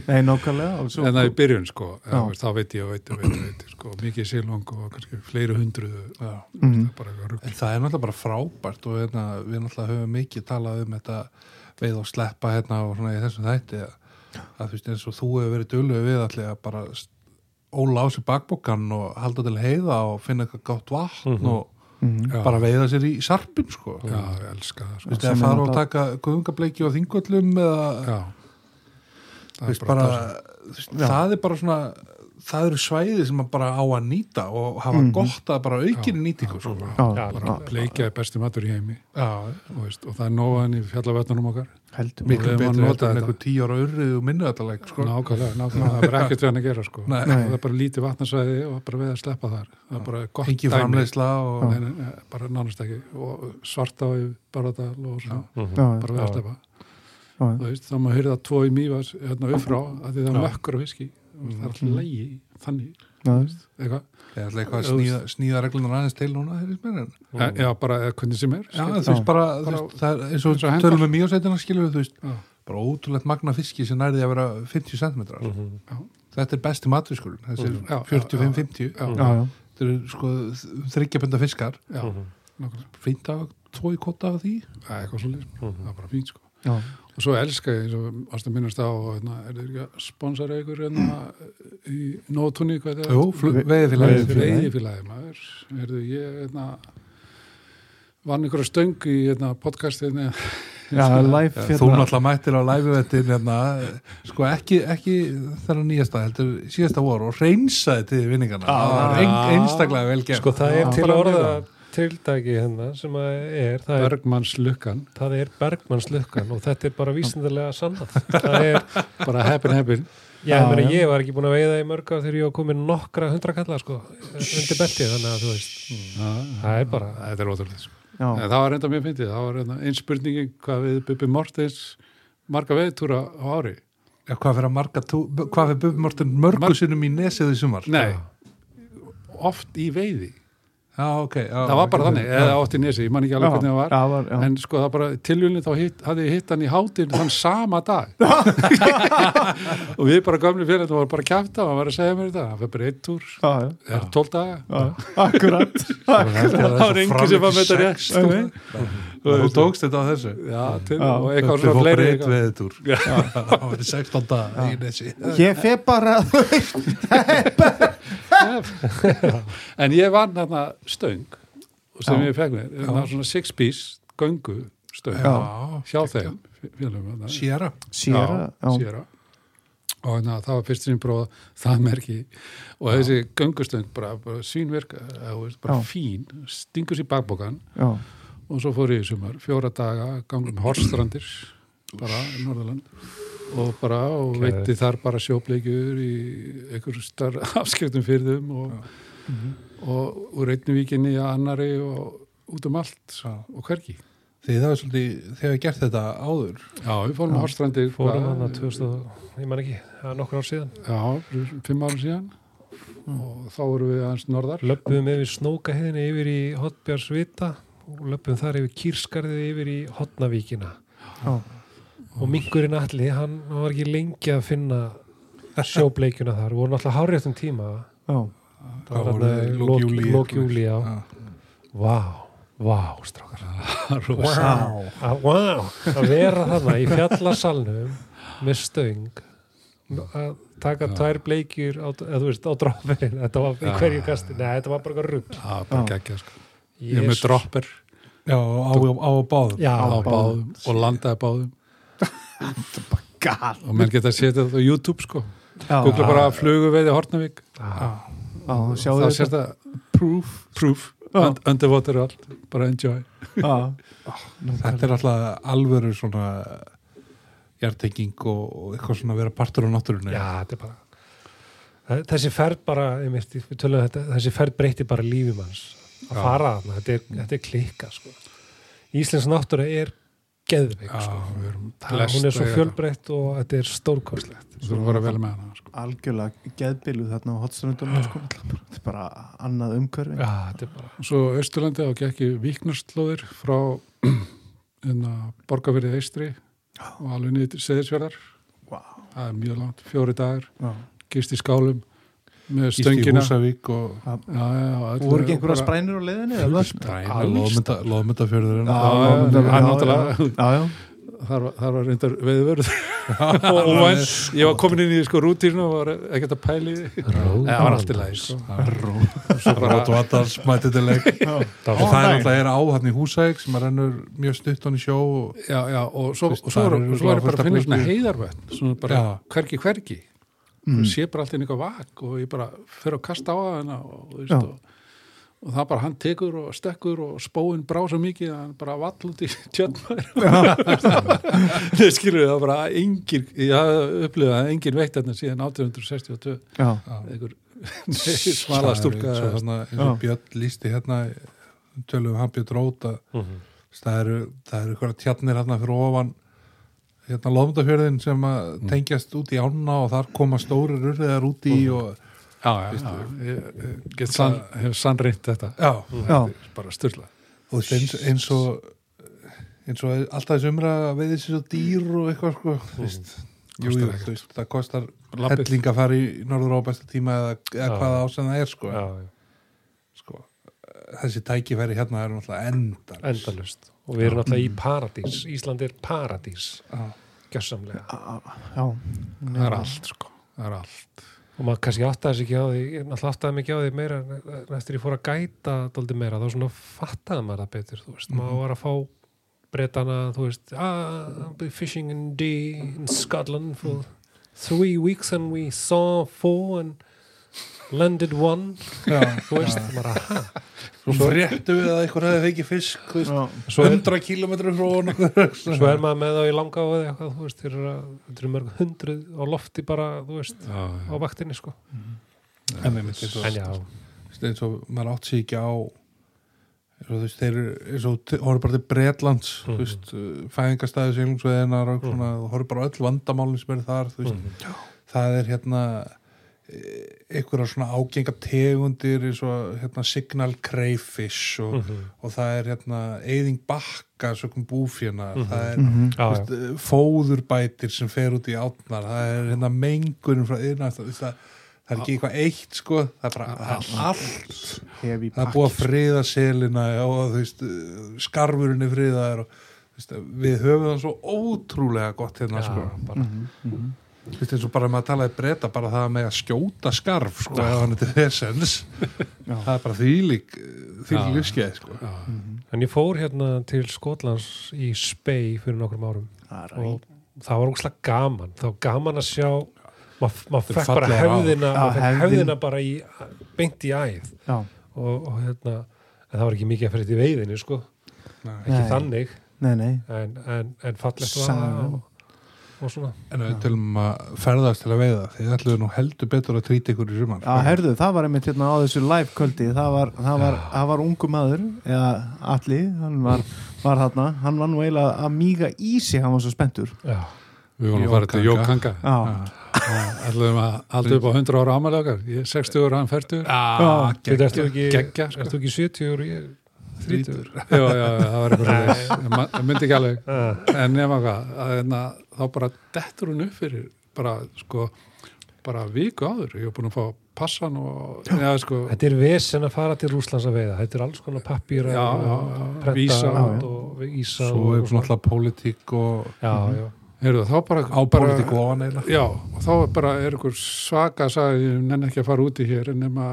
nei, nákvæmlega og svo- en það í byrjun sko veist, þá veit ég og veit og veit, og veit sko, mikið sílong og kannski fleiri hundruðu rugl En það er náttúrulega bara frábært og hérna, við náttúrulega höfum mikið talað um þetta veið og sleppa hérna og svona í þessum þætti að, að þú veist eins og þú hefur verið dölögu við allir að bara óla á sér bakbókan og halda til heiða og finna eitthvað gátt vatn Mhm. og Mhm. Já. bara veiða sér í sarpin sko. já, ég elska það Þú sko. veist, Sem eða er fara og taka guðungableiki og þingvöllum eða þú veist, bara, Já. það er bara svona það eru svæði sem að bara á að nýta og hafa gott að bara aukinni nýtingu sko. Bara bleikja er besti matur í heimi. Já, og, veist, og það er nóðan í fjallavötnunum okkar. Heldur miklu við erum að betri nota þetta. en þetta. einhver tíu ára urrið og minnu þetta leik sko. nákvæmlega, nákvæmlega, það er bara ekkert við hann að gera sko. Nei. og það er bara lítið vatnarsvæði og bara við að sleppa þar. Það er bara gott Engi framleiðsla og Nei, nei, nei, bara nánast ekki. Og svarta á Baradal og svona, bara við að sleppa veist, þá maður heyrða tvo í mývas hérna upp frá að því það er mökkur á fiski. Og það er alltaf lægi þannig eitthvað, eitthvað að sníða, sníða reglunar aðeins til núna mm. já bara eða hvernig sem er Já, veist bara, þú bara- veist, það er eins og eins og hendar. tölum við mjög skilur þú veist, Já. bara ótrúlegt magna fiski sem nærði að vera 50 cm Mhm. þetta er besti matfiskur þessi Mm, já, 45-50 já, já, já. þetta eru sko þryggjabenda fiskar. Já, Mhm. í kotta af því. Það er svo það er bara fínt sko já. og svo elska ég, eins og minnast á hérna, er þið ekki að sponsora ykkur hérna, í nótunni er veiðfélagi maður. Er þið ég hérna, vann ykkur að stöng í hérna, podcastinu já, live Þú hérna. náttúrulega mættir á læfivettin hérna, sko ekki, ekki þennan nýjasta heldur síðasta voru og reynsaði til vinningarna það var ein, einstaklega vel gert. Sko það er til orða mjög tildæki hérna sem að er, það er, Bergmanns lukkan það er Bergmannslukkan og þetta er bara vísindarlega sannað. Það er, bara heppin heppin. Já, Já, meni, já. ég var ekki búin að veiða í mörg á þegar ég var komin nokkra hundra kalla sko, undir beltið, þannig að þú veist, það er bara, þetta er ótrúlega sko. það var enda mjög fyndið, það var enda einn spurningin hvað við Bubi Mortens marga veiðtúra á ári. Já, hvað fyrir að marga tú, hvað fyrir Bubi Morten mörgu Mar- sinnum í nesið í sumar? Nei, oft í veiði Já, ok já, það var bara ok. þannig, eða oft í nesi, ég man ekki alveg hvernig það var. já, var, já. en sko það bara tilvílinn þá hitt, hafði ég hitt hann í hátinn þann sama dag. Og við bara gamli fyrir þetta var bara að kjafta og hann var að segja mér þetta, það var bara einn túr. Það er tól daga. Já, akkurat. Það var engi sem var með þetta rétt sko. Og Þú tókst þetta á þessu? Já, til, Já. og eitthvað svona fleiri breytt eitthvað. veðutúr Það var 16 dag í nesi ég fe bara en ég vann þarna stöng og sem Já. ég fekk mér, það var svona six piece göngu stöng Já. hjá þeim já, Sierra. og na, það var fyrst sem prófa það merki. Og þessi göngustöng bara, bara svínverk bara Já. fín, stingur sér í bakbókan já, og svo fór ég í sumar fjóra daga, gangum horstrandir bara í Norðurland og bara, og veitti þar bara sjópleikjur í einhverjum starf afskiptum fyrðum og, og úr einni víkinni að annari og út um allt. Já. og hvergi. Þið það var svolítið, þegar við gert þetta áður? Já, við fórum á horstrandir fórum hann að 2000, ég man ekki, það er nokkur ár síðan, Já, fimm árum síðan. Og þá vorum við aðeins norðar. Löpum yfir snókahiðinni yfir í Hotbjörnsvita og löpum þar yfir Kýrskarðið yfir í Hotnavíkina já, og minkurinn allir, hann var ekki lengi að finna sjóbleikjuna þar, við vorum alltaf háréttum tíma. Já, það var hann lók júlí lók júli, já. Vá, vá, strákar. Vá. að, vá, að vera þarna í fjallasalnum með stöng að taka tvær bleikjur á, eða, þú veist, á droppin þetta var í hverju kasti, nei, þetta var bara rugg sko. Ég er með dropper. Já, á, á, á báðum. Já, á báðum. báðum. Og landaði báðum og menn geta að setja þetta á YouTube sko. Já, Google bara flugu veiði Hortnavík það þetta. sést að proof, proof. Underwater og allt, bara enjoy. Já, Þetta er alltaf alvöru svona hjartenging og, og eitthvað svona að vera partur á náttúrunni. Já, þetta er bara Það- þessi ferð bara einmitt, við tölum um þetta, þessi ferð breyti bara lífum hans að fara þarna, þetta er, þetta er klikka sko. Íslensk náttúra er geðveik sko. hún er svo fjölbreytt og þetta er stórkostlegt. Þú vera vel með hana sko. algjörlega geðbiluð þarna á hotströndunum sko. þetta er bara annað umhverfi Já, þetta er bara Svo Östurlandi á gekki Víknarslóðir frá enna borgarverið Eistri og alveg niður til Seðisverðar Vá. það er mjög langt, fjóri dagar gist í skálum með stöngina. Húsavík og voru ekki einhverja sprænir á Já, já, já, hann náttúrulega- þar, var- þar var reyndar veiðvörð og óvænt, ég var komin inn í sko rútínu og var ekkert að pæli það var allt í sko. Til leik. Já. og það er alltaf er á hann í Húsavík sem að rennur mjög stutt hann í sjó og svo, er, er bara að finna svona heiðarvötn svona bara Já. hvergi hvergi og sé bara alltaf eitthvað vak og ég bara fyrir að kasta á hana og, og, og það bara hann tekur og stekkur og spóin brá svo mikið að hann bara vall út í tjötnmær það skilur það bara engin, ég hafði upplifað að engin veitt þarna síðan 1862 já, einhver smala stúlka. Svo þarna, eins og Björn lísti hérna tölum við hann Björn Róta. Mhm. það eru, það eru eitthvað tjarnir hérna fyrir ofan hérna lofndafjörðin sem að tengjast út í ána og þar koma stórir urriðar út í og já, já, já, ég, ég get sann, hef sannreint þetta. Já, já, Þetta bara styrla og veist, eins, eins og eins og alltaf þessu umra að veiði sér svo dýr og eitthvað sko, veist Jú, jú, þú veist, það kostar Labbið. helling að fara í norður á besta tíma eða, eða hvaða ásend það er sko. já, já, sko. þessi tækifæri hérna er náttúrulega endar endalust og við erum alltaf í paradís. Ísland er paradís. Gjössamlega það er allt sko, það er allt. Og maður kannski áttaði sig ekki á því náttúrulega áttaði mig ekki á því meira en eftir ég fór að gæta dóldi meira þá svona fattaði maður það betur þú veist, maður var að fá breytana, þú veist ah, fishing in D in Scotland for three weeks and we saw four and landed one. Já. þú veist, maður að ha? Svo fréttu við að eitthvað hefði fengið fisk þú veist, Já. svo er, 100 kilometrum frá honum. svo er maður með þá í langa á eða eitthvað, þú veist, þeir eru þetta mörg hundruð á lofti bara, þú veist já, á vaktinni, sko. En einmitt eins og, en já, eins og maður átt sig ekki á eins og þú veist, þeir eru eins og t- horfðu bara til Bretlands Mhm. þú veist, fæðingastæði seglungsveðinar og svona, þú horfðu bara á öll vandamálin sem eru þar, þú veist, Mhm. það er hérna einhverja svona ágenga tegundir eins og hérna signal crayfish og, Mhm. og það er hérna eyðing bakka sökum búfjana Mhm. það er Mhm. já, þú veist, fóðurbætir sem fer út í átnar það er hérna mengun frá yðna, það, það, það er ekki eitthvað eitt sko, það er bara allt. Hefi það er búið að friða selina og veist, skarfurinn er friðaður og veist, við höfum það svo ótrúlega gott hérna já, sko. bara Þú veist, eins og bara maður talaði breyta bara það með að skjóta skarf sko, ef hann er til þessens það er bara þvílík þvílík Já. lífskeið sko. já, En ég fór hérna til Skotlands í Spey fyrir nokkrum árum. Og það var ógslag gaman. Þá var gaman að sjá maður mað Þetta fekk bara Já, mað fekk hefðina bara í, beint í æð. Og, og hérna en það var ekki mikið að fyrir til veiðinu sko. Nei. ekki Nei. þannig. Nei, nei. En, en, en fallegt var Sagan. Og, og svona. En við tölum að ferðast til að veiða þið ætluðu nú heldur betur að trýta ykkur í sumar. Já, herðu, það var einmitt hérna á þessu live kvöldi það var, það var, það var ungu maður eða Alli, hann var, var þarna, hann var nú eiginlega að míga í sig, hann var svo spenntur. Já, við vorum að fara til Jókanga. Ætlum að halda upp á 100 ára er 60 ára, hann 40 Já, Þú ert þú ekki, geggja, sko. ert þú ekki 70 og ég 30 já, já, já, það var eitthvað. Ég myndi ekki alveg. En nema hvað, að, hérna, þá bara dettur hún upp fyrir bara sko bara viku áður, ég hef búin að fá passan og já, sko, Þetta er vesen að fara til Rúslands að veiða. Þetta er alls konar pappíra Já, og já, já, prenta vísa. út og vísa svo og, er svona alltaf pólitík og já, já, heyrðu, þá bara á bara, pólitík ofan eiginlega. Já, og þá bara er ykkur svaka sagði, ég nenni ekki að fara úti hér en nema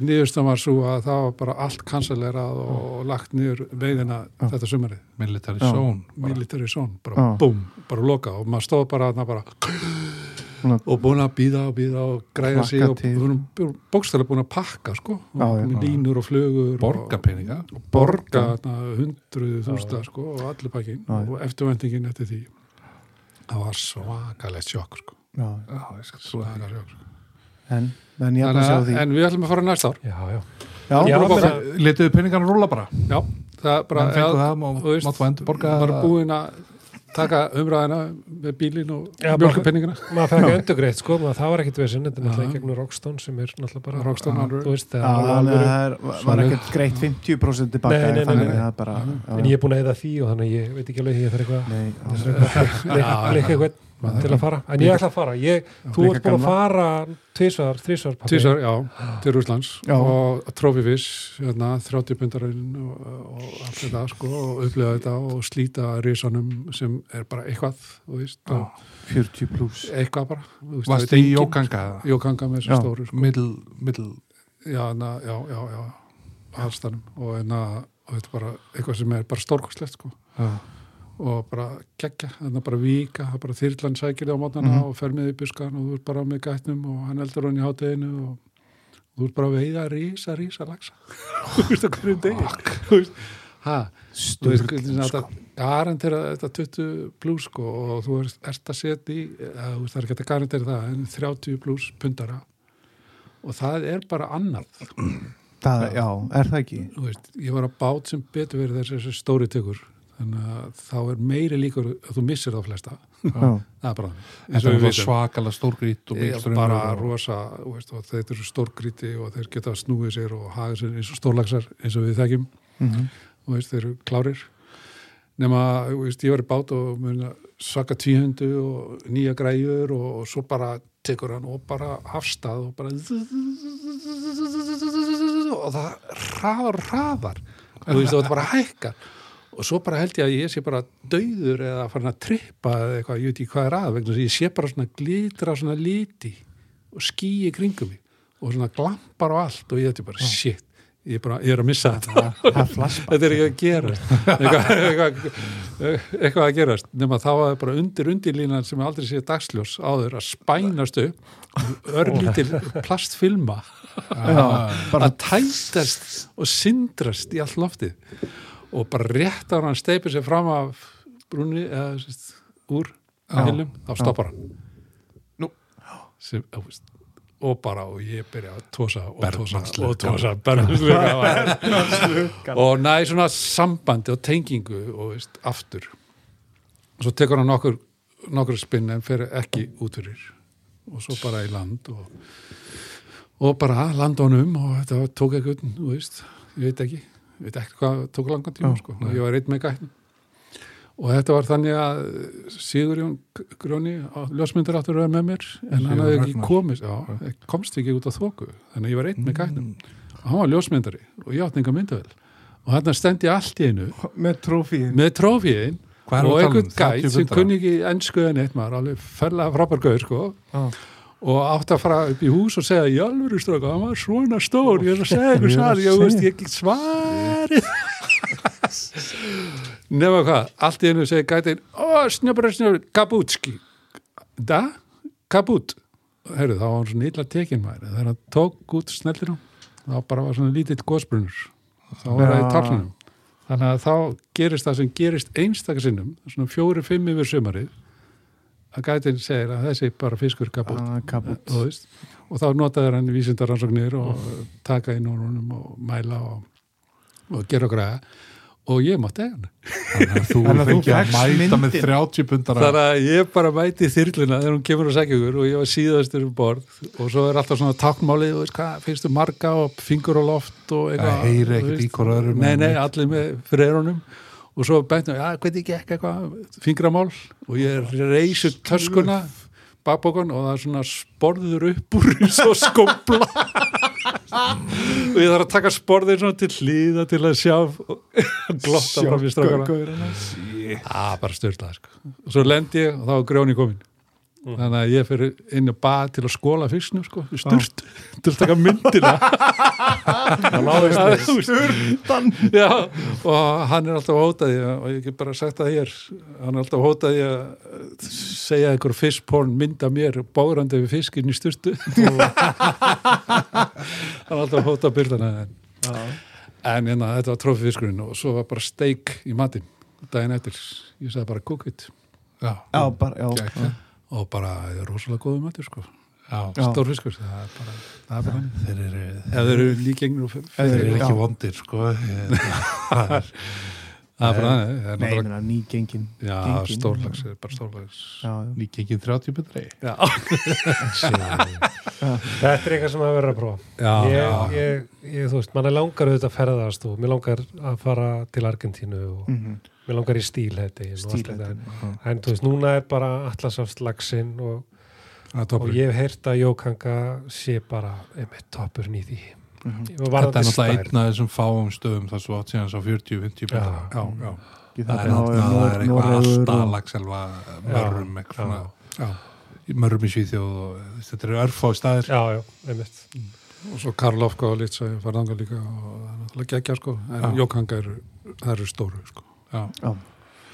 nýðustan var svo að það var bara allt kansalerað og lagt niður veiðina þetta sumarið, military Já. zone bara. military zone bara Já. búm, bara loka og maður stóð bara þarna bara og búin að býða og býða og græða sig Hlakka og til. bókstæðlega búin að pakka sko, Já, já. með línur og flugur borga peninga og borga hundruðu þústa sko og allir pakkin Já, já. og eftirvendingin eftir því það var svakalegt sjokk sko. já, Já, svakalegt sjokk sko. en, en en við ætlum að fara næsta ár. Já, já. Já, Já, letuðu peningarna rúla bara. Já, það er bara já, það, má, þú veist, máttu endur borga maður er það. búin að taka umræðina með bílinn og Já, bara- mjölkupenningina maður fekk endugreitt sko, maður, það var ekkit vesinn þetta er náttúrulega gegnum Rockstone sem er náttúrulega bara Rockstone, þú veist, það var ekkert greitt 50% tilbaka já, en ég er búin að eða því og þannig ég veit ekki alveg því að það er eitthvað nei, leika eitthvað til að fara en ég ætla að fara, ég, þú ert búin að fara tvisvar, þrisvar pabbi. Tísar, já, til Rúslands Já. og trófivis, hérna, 30 pundarinn og, og allt þetta sko og upplifa þetta og slíta risanum sem er bara eitthvað þú veist, og 40 pluss eitthvað bara þú veist, varst veit í Jókanga. Jókanga með þessu stóru sko. middle, middle já, na, já, já, já aðstæðum og, na, og þetta er bara eitthvað sem er bara stórkostlegt sko. já. Og bara geggja, þannig að bara vika það er bara þyrlan sækir þig á mótnana Mhm. og fer með í buskan og þú ert bara með gætnum og hann eldur hann í hátteginu og þú ert bara að veiða rísa, rísa lagsa þú veist að hverjum degi. Þú veist, ha? Þú veist, hvernig Sturlun, þetta garantera þetta 20 pluss sko og þú ert, að setja í veist, það er ekki að garantera það en 30 pluss pundara. Og það er bara annað. Það, já, er það ekki? Veist, ég var að bát sem betur verið þessi, stóri tekur þannig að þá er meiri líkur að þú missir þá flesta. Já, það er bara Þetta og er það vitum. svakalega stórgrít og er bara og- rosa, þú veist, og þeir eru stórgríti og þeir geta snúið sér og haga sér eins og stórlagsar eins og við þekkjum. Mhm. þú veist, þeir eru klárir. Nema, þú veist, ég var í bát og mun að svaka tvíhundu og nýja græjur og, og svo bara tekur hann og bara afstað og bara og það hraðar og hraðar. Og þú veist, það bara hækkar og svo bara held ég að ég sé bara dauður eða farin að trippa eða eitthvað, ég veit ekki hvað er að vegna þess að ég sé bara svona glitra svona liti og skýi kringum mig og svona glampar og allt og ég þetta bara shit, ég er, bara, ég er að missa þetta. Er þetta er ekki að gerast eitthvað, eitthvað, eitthvað að gerast. Nema þá það bara undir undirlínan sem ég aldrei séð dagsljós áður að spænast upp örlítil plastfilma að tætast og syndrast í allt loftið og bara rétt á hann steipir sér fram af brúni eða sérst, úr Já. hilum, þá stoppar hann. Nú. sem, á, og bara og ég byrja að tósa og tósa og tósa og næ svona sambandi og tengingu og veist, aftur. Og svo tekur hann nokkur nokkur spinn en fer ekki út fyrir. Og svo bara í land og, og bara landa honum og þetta tók eitthvað, þú veist ég veit ekki, ég veit ekki hvað tók langan tíma sko, ég var einn með gætnum. Og þetta var þannig að Sigurjón Gróni ljósmyndir áttur að vera með mér en hann Sigurjón hafði ekki komist. Já, komst ekki út á þóku þannig að ég var einn með gætnum. Og hann var ljósmyndari og ég átti enga myndavel og hann stendi allt í einu með trófíin með trófíin Hvað er og tala um? einhvern gæt 30 sem kunni ekki ennsku en eitt maður, alveg ferlega frábær gauður sko. Já. Og átti að fara upp í hús og segja í alvöru stráka, hann var svona stór. Ég er að segja ykkur er að svar, ég veist ekki svarið. Nema hvað, allt í einu segir gætin, ó, snjöpur, snjöpur kabútski da, kabút herru, þá var hann svona illa tekin maður. Þegar hann tók út snellinum þá bara var svona lítill gósbrunur þá var það í Já. taflunum þannig að þá gerist það sem gerist einstaka svona fjóri, fimm yfir sumarið að gætin segir að þessi bara fiskur kaput Ah, kaput. veist, og þá notaður hann vísindaransóknir og taka inn orðunum og mæla og, og gera græða og ég mátti hann Þannig að þú Þannig að mæta með myndin. 30 pundara þannig að ég bara mæti þyrluna þegar hún kemur og segja ykkur og ég var síðastur um borð og svo er alltaf svona táknmálið og veist hvað, finnstu marga og fingur og loft og eitthvað Það heyri ekkert í hvort öðrum nei, nei, allir með fyrir eyrunum og svo bættum, já, hvernig gekk eitthvað? Fingramál. Og ég reysi töskuna bakbókun og það er svona sporður upp úr eins og skópla og ég þarf að taka sporðir svona til hlýða til að sjá glotta fram í strákana. Að bara styrla sko. og svo lendi ég og þá er grjóni komin þannig að ég fyrir inn á bað til að skóla fyrstnum sko, styrt til að taka myndina. Sturtan. Já, og hann er alltaf hótaði og ég get bara sagt það hér. Hann er alltaf hótaði að segja einhver fiskporn mynda mér bórandi við fiskinn í styrtu hann er alltaf hótað byrðana en, en hérna, þetta var trófifiskurinn og svo var bara steik í matinn daginn eftir, ég sagði bara cook it. Já, já, bara, já, Geggjað. Og bara rosalega góðu matur sko já. Já. stórfiskur, það bara, það bara hann. Þeir eru, ef þeir eru líkengnir og þeir eru Já. ekki vondir sko. Það er- það er bara hann, það er nei, náttúrulega meina, ný gengin já, gengin. stórlags, er bara stórlags já, já. Líkingin 30 pundari já, Þetta er eitthvað sem að vera að prófa já, ég, já. ég, ég, þú veist, mann er langar auðvitað að ferðast og mér langar að fara til Argentínu og Mhm. Mér langar í Stílhættin, já. en þú veist, núna er bara allasafslagsinn og, og ég hef heyrt að Jókanga sé bara einmitt toppurinn í því. Mhm. og Þetta er náttúrulega einn af þessum fáum stöðum þar svo átt síðan svo 40-50 Já, já, já, Það er á- er eitthvað alltaf lagselva mörrum eitthvað svona já. mörrum í Svíþjóð og þetta eru örfá staðir. Já, já, einmitt. Og svo Karlofka og Litsa var þangað líka og það er náttúrulega geggja sko. En. Jókanga eru stóru sko Já. Já.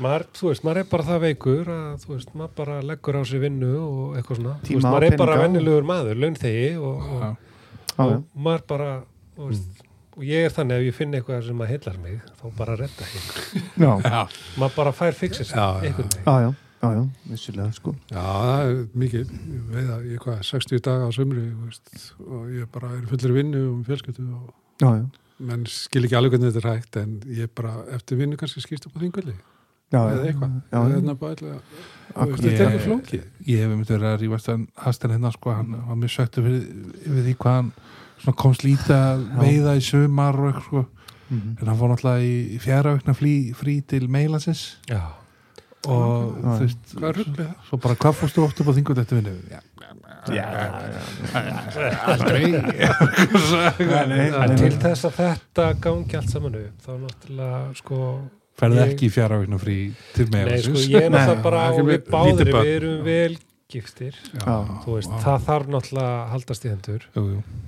maður, þú veist, maður er bara það veikur að, þú veist, maður bara leggur á sig vinnu og eitthvað svona, þú Tíma veist, og maður er bara vennilegur maður, launþegi og, og, Já. Já, og já. maður bara þú veist, og ég er þannig ef ég finn eitthvað sem að heillar mig, þá bara redda Já. maður bara fær já, einhvern veginn já, já, já, vissulega sko Já, það er mikið, ég veit að ég hvað, 60 daga á sömri þú veist, og ég bara er fullir vinnu og fjölskyldu og Já, já, menn skil ekki alveg hvernig þetta er hægt en ég bara eftir vinnu kannski skýrst upp á þingvelli. Já, eða eitthvað, hérna þetta er ekki flókið. Ég hef myndið verið að rífast en Hasten hérna sko, hann var mjög söktu fyrir, yfir því hvað hann svona komst lítið að veiða í sumar og eitthvað sko, Mhm. en hann fór náttúrulega í fjara aukna frí, til meilansins Já, og þú veist, Hvað ruglið? það? svo bara hvað fórstu oft upp á þingut eftir vinnu? Já, aldrei. Til þess að þetta gangi allt saman upp, þá náttúrulega sko, Ég- ekki í aukna frí til nei, sko, meilansins ég er náttúrulega bara með við báðir, við erum vel giftir, veist, það þarf náttúrulega að haldast í hendur. Jú,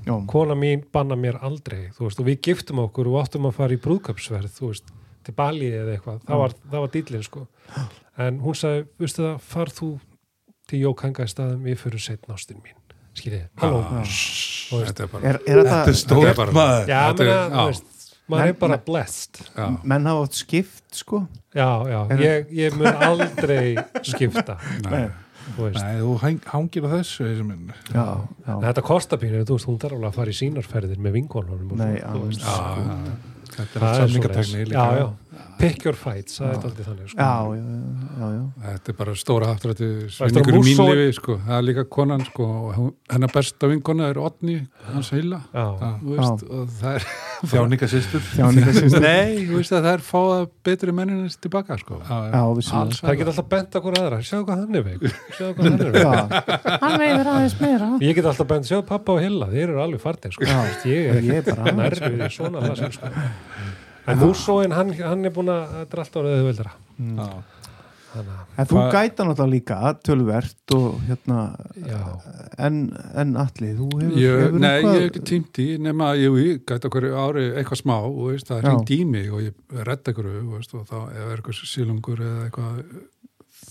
jú. Kona mín banna mér aldrei þú veist, og við giftum okkur og áttum að fara í brúðköpsverð þú veist, til Bali eða eitthvað. Það var, það var dýllin sko. En hún sagði, veistu það, farð þú til Jókanga í staðum, við fyrir setna ástin mín. Skiljið, halló. Veist, Þetta er bara Er, er bara- maður. já, er- maður Men- er bara blessed. Já, menn hafa átt skipt sko. Já, já, ég, ég mun aldrei skipta, nei, þú Nei, þú hang- hangir á þessu þetta kostar pínu, þú veist, hún þarf alveg að fara í sínarferðir með vinkonunum Nei, alveg. já, Þetta er allt líka. Já, já, pick your fights það er aldrei þannig sko. já, já, já, já. þetta er bara stóra að svinningur í mín lifi sko. það er líka konan sko, hennar besta vinkona er Otni hans heila. Já, þú veist, og það er Þjáningasistur Þjáningasystur. Nei, þú veist að það er fáða betri menninins tilbaka sko. Já, vissulega. Alls það get alltaf bent okkur aðra. Sjáðu hvað hann er veik. Er ég get alltaf bent, sjáðu pappa og Hilla þeir eru alveg farnir sko. Ég er Ég er bara nærfið svona lasir, sko. En Mússóin, hann, hann er búin að er orðið auðveldara. Já. þannig að En þú gæta náttúrulega líka tölvert og hérna en, en allir, þú hefur, ég, hefur Nei, eitthvað- ég hef ekki tímt í nema að ég, gæti okkur ári eitthvað smá og veist, það er hringt í mig og ég redda ykkur veist, og þá er eitthvað sílungur eða eitthvað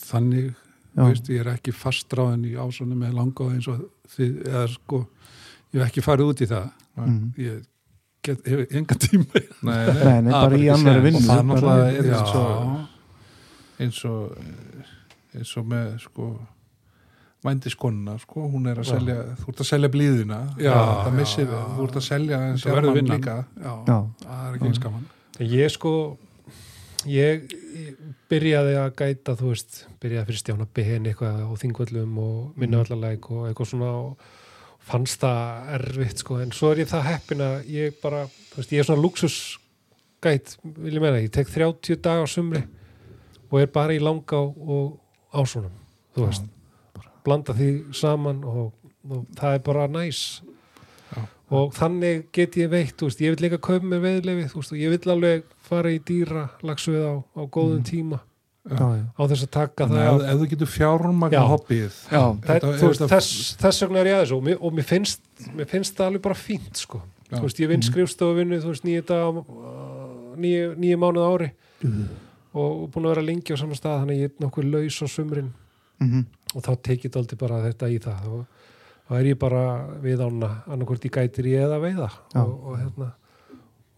þannig veist, ég er ekki fastráðin í ásonu með langa eins og þið eða sko, ég hef ekki farið út í það. Mhm. ég get, hef enga tíma það. Nei, nei. Nei, bara í séns. vinnu Og það náttúrulega er Já, eins og eins og eins og með sko vændiskonuna sko, hún er að Já. selja þú ert að selja blíðuna Já, það, það já, missir, já. þú ert að selja en Það verður sjálfan vinnan. líka já, Já. það er ekki eins gaman ég sko ég, ég byrjaði að gæta þú veist, byrjaði fyrir stjána BN eitthvað á þingvöllum og minnavallarleik og eitthvað svona og fannst það erfitt sko, en svo er ég það heppin að ég bara, þú veist, ég er svona luxus gæt, vil ég meina, ég tek 30 daga á sumri og er bara í langa og ásonum þú veist, blanda því saman og, og það er bara næs Já. og þannig get ég veitt, þú veist, ég vil líka kaupa mér veðlefi, þú veist, og ég vil alveg fara í dýra lagsveið á, á góðum tíma Já, já. Á þess að taka Þannig það að ef þú getur fjármagna Já. hobbyið Já. það, Þetta- þú veist, þetta- þess, þess vegna er ég að þessu og mér, og mér finnst mér finnst það alveg bara fínt sko. Þú veist, ég vinn skrifstofuvinnu, þú veist, nýju dag nýju mánuð á ári. Og búin að vera lengi á saman stað þannig að ég er nokkuð laus á sumrin. Mhm. og þá tekið aldrei bara þetta í það. Og þá er ég bara við ána annarkvort í gætir ég eða veiða. Og, og hérna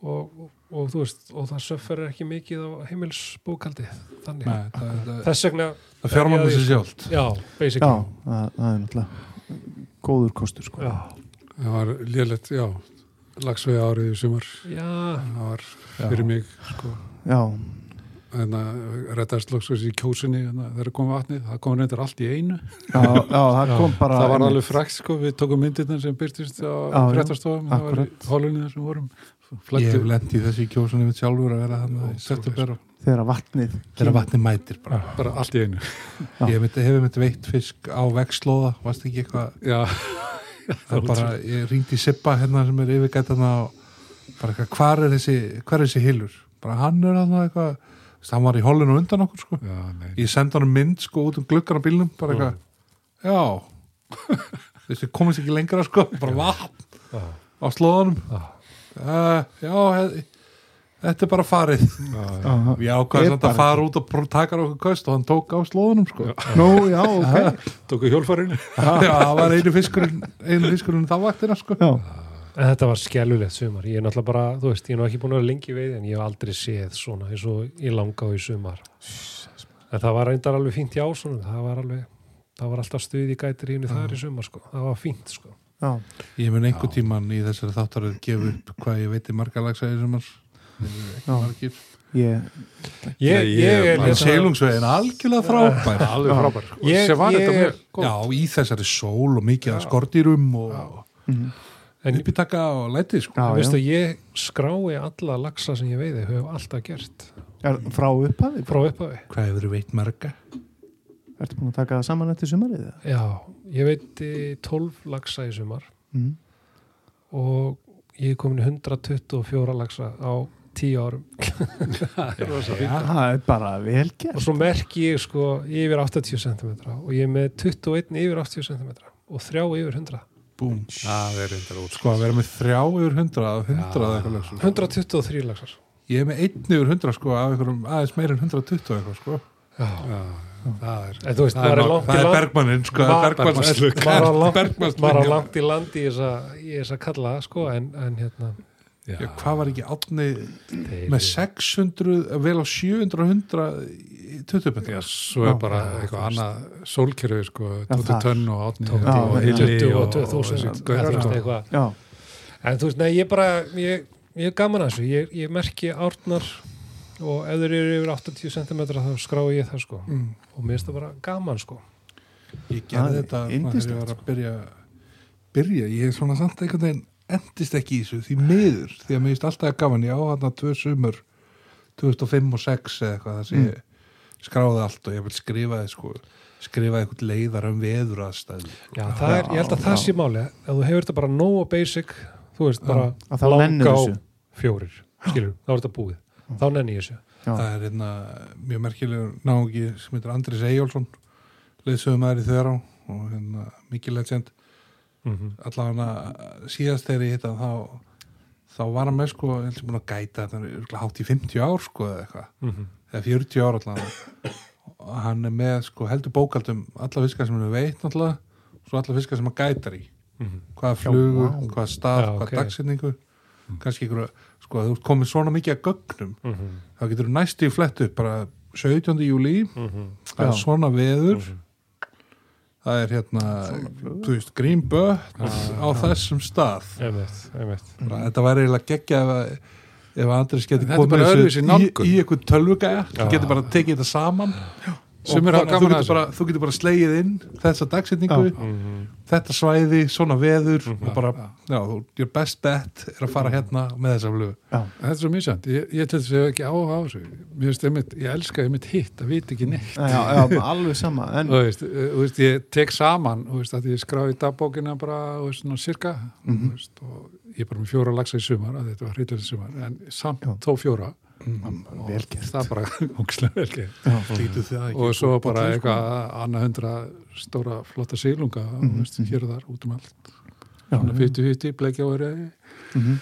og, og, og þú veist, og það söffer ekki mikið á heimilsbókaldi þannig, Nei, það, það, þess vegna það fjármagna sér sjálft já, Já, basically. Það, það er náttúrulega góður kostur sko. Já, það var lélegt, já lagsveið árið í sumar. Já, það var Já. fyrir mig sko. Já, þannig að reddast loksins í kjósinni að þegar kom vatnið, það kom reyndar allt í einu. Já, já það Já. kom bara það var alveg frækt sko, við tókum myndirna sem byrtist á Já, já, fréttastofum. Það var í hólunni þar sem vorum Ég hef lent í þessu í kjósunni við sjálfur að vera Ó, í september og þegar vatnið þegar vatni mætir bara. bara allt í einu. Ég myndi, hefur myndi veitt fisk á vegslóða varst ekki eitthvað já, það er bara, ég ringdi Sippa hérna sem er yfirgætana og bara eitthvað, hvar er þessi, hvar er þessi hilur bara hann er hann eitthvað. Hann var í hollinu undan okkur sko. Já, nei ég sendi hann mynd sko út um gluggan á bílnum bara eitthvað, já. Þessi komist ekki lengra sko bara vatn á slóðanum. Uh, já, þetta er bara farið Ég Er samt að fara út og taka okkur köst og hann tók á slóðunum sko. Nú, já, ok tóku hjólfarinu Já, það var einu fiskurinn einu fiskurinn þá vaktina sko. Þetta var skjálulegt sumar. Ég er náttúrulega bara, þú veist, ég er nú ekki búin að vera lengi í veiði en ég hef aldrei séð svona eins og í langa í sumar. En það var reyndar alveg fínt í ásunum. Það var alveg, það var alltaf stuð í gætir í þar í sumar, sko. Það var fínt, sko. Já, Ég mun einhver tíman í þessari þáttaröð gefa upp hvað ég veit í marga lagsaði sem hans Já. margir. Ég Ég, ég, ég- er En seilungsvegin algjörlega frábær. Alveg frábær Ég- var ég- þetta mjög góð Já, í þessari sól og mikið að skordýrum og Mhm. En uppítaka og læti sko. Ég skrái alla laxa sem ég veiði, höf alltaf gert. Er frá upphafi? frá upphafi. Hvað hefur veit marga? Ertu búin að taka það saman eftir sumarið? eða? Já, ég veiti 12 laxa í sumar Mhm. og ég er komin í 124 laxa á 10 árum. Það er bara vel Og svo merki ég sko yfir 80 cm og ég er með 21 yfir 80 cm og þrjá yfir 100. Búm það er reyndar út Sko að vera með þrjá yfir hundra af hundra eða eitthvað lagsum 123 laxar. Ég er með einn yfir hundra sko af einhverjum aðeins meir en 120 eitthvað sko Já. Já, það er En veist, Það er er er. Bergmannin sko Ma- Bergmanns Bergmannslög. Maður er langt- í landi í þessa, í þessa kalla sko en, en hérna já, Já, hvað var ekki átni með 600, vel á 700 100 í 20 já, svo er bara eitthvað annað sólkerfi sko, Já, Tóti það- Tönn og Átni og já. Hilli 20 og og 2000 þessi eða gaurar, þú veist sko. eitthvað. Já, En þú veist, nei, ég bara ég, ég er gaman að þessu, ég, ég merki árnar og ef þeir eru yfir 80 cm þá skrái ég það sko. Mm. og mér finnst það bara gaman sko. Ég gerði er þetta þegar ég var að byrja byrja, ég er svona samt einhvern veginn endist ekki í þessu, því miður. Því að mér finnst alltaf gaman, ég á hann að tvö sumur 2005 og 6 eða eitthvað þess að Mm. ég skráði allt og ég vil skrifaði sko. Skrifaði eitthvað leiðar um veður aðstæði Já, það er, ég held að það sé máli ef þú hefur þetta bara og basic þú veist, bara langa á fjórir, skilur, þá er þetta búið þá nenni ég þessu Já, það er hérna mjög merkilegur náungi sem heitir Andris Eyjólfsson leiðsögum aðri þeirra og hérna mikið legend mm -hmm. allavega síðast þegar ég hitta þá, þá var hann með sko held sem búin að gæta þetta hátt í 50 ár sko eða eitthvað Mhm. eða 40 ár allavega og hann er með sko heldur bókaldum alla fiskar sem hann veit náttúrulega og svo alla fiskar sem hann gætar í Mhm. hvaða flugu, vá. hvaða stað, Já, hvaða ok. dagsetningu kannski ykkur, sko að þú ert komið svona mikið að gögnum, Mhm. þá getur þú næstu í flett upp bara 17. júli Mhm. það er Já. svona veður Mhm. það er hérna þú veist, grínbött á þessum stað Einmitt, einmitt. bara, þetta væri eiginlega geggja ef, að- ef að Andris er komið í, nálgun. í eitthvað tölvugæja Já. þú getur bara tekið þetta saman að bara- þú gaman að getur bara, þú getur bara slegið inn þessa dagsetningu, Mhm. þetta svæði svona veður Mhm. og bara, Já, já, þú, your best bet er að fara hérna með þessa flugu já, Þetta er svo misjant, ég, ég til þess að ég hef ekki áhuga á þessu. Mér finnst einmitt, ég elska einmitt hitt að vita ekki neitt. Já, já, alveg sama en, Þú veist, eh, þú veist, ég tek saman þú veist, að ég skráði dagbókina bara þú veist, svona cirka Mhm. þú veist, og ég er bara með fjóra lagsa í sumar þetta var hreitlega sumar, en samt Já. þó fjóra vel og gert. það bara ógislega vel gert. Já, Lítu þið það ekki og svo bara sko? eitthvað annað hundra stóra flotta sílunga mm veist, hér og þar út um allt. Já, svona 50-50, bleikja og reyði. Mhm.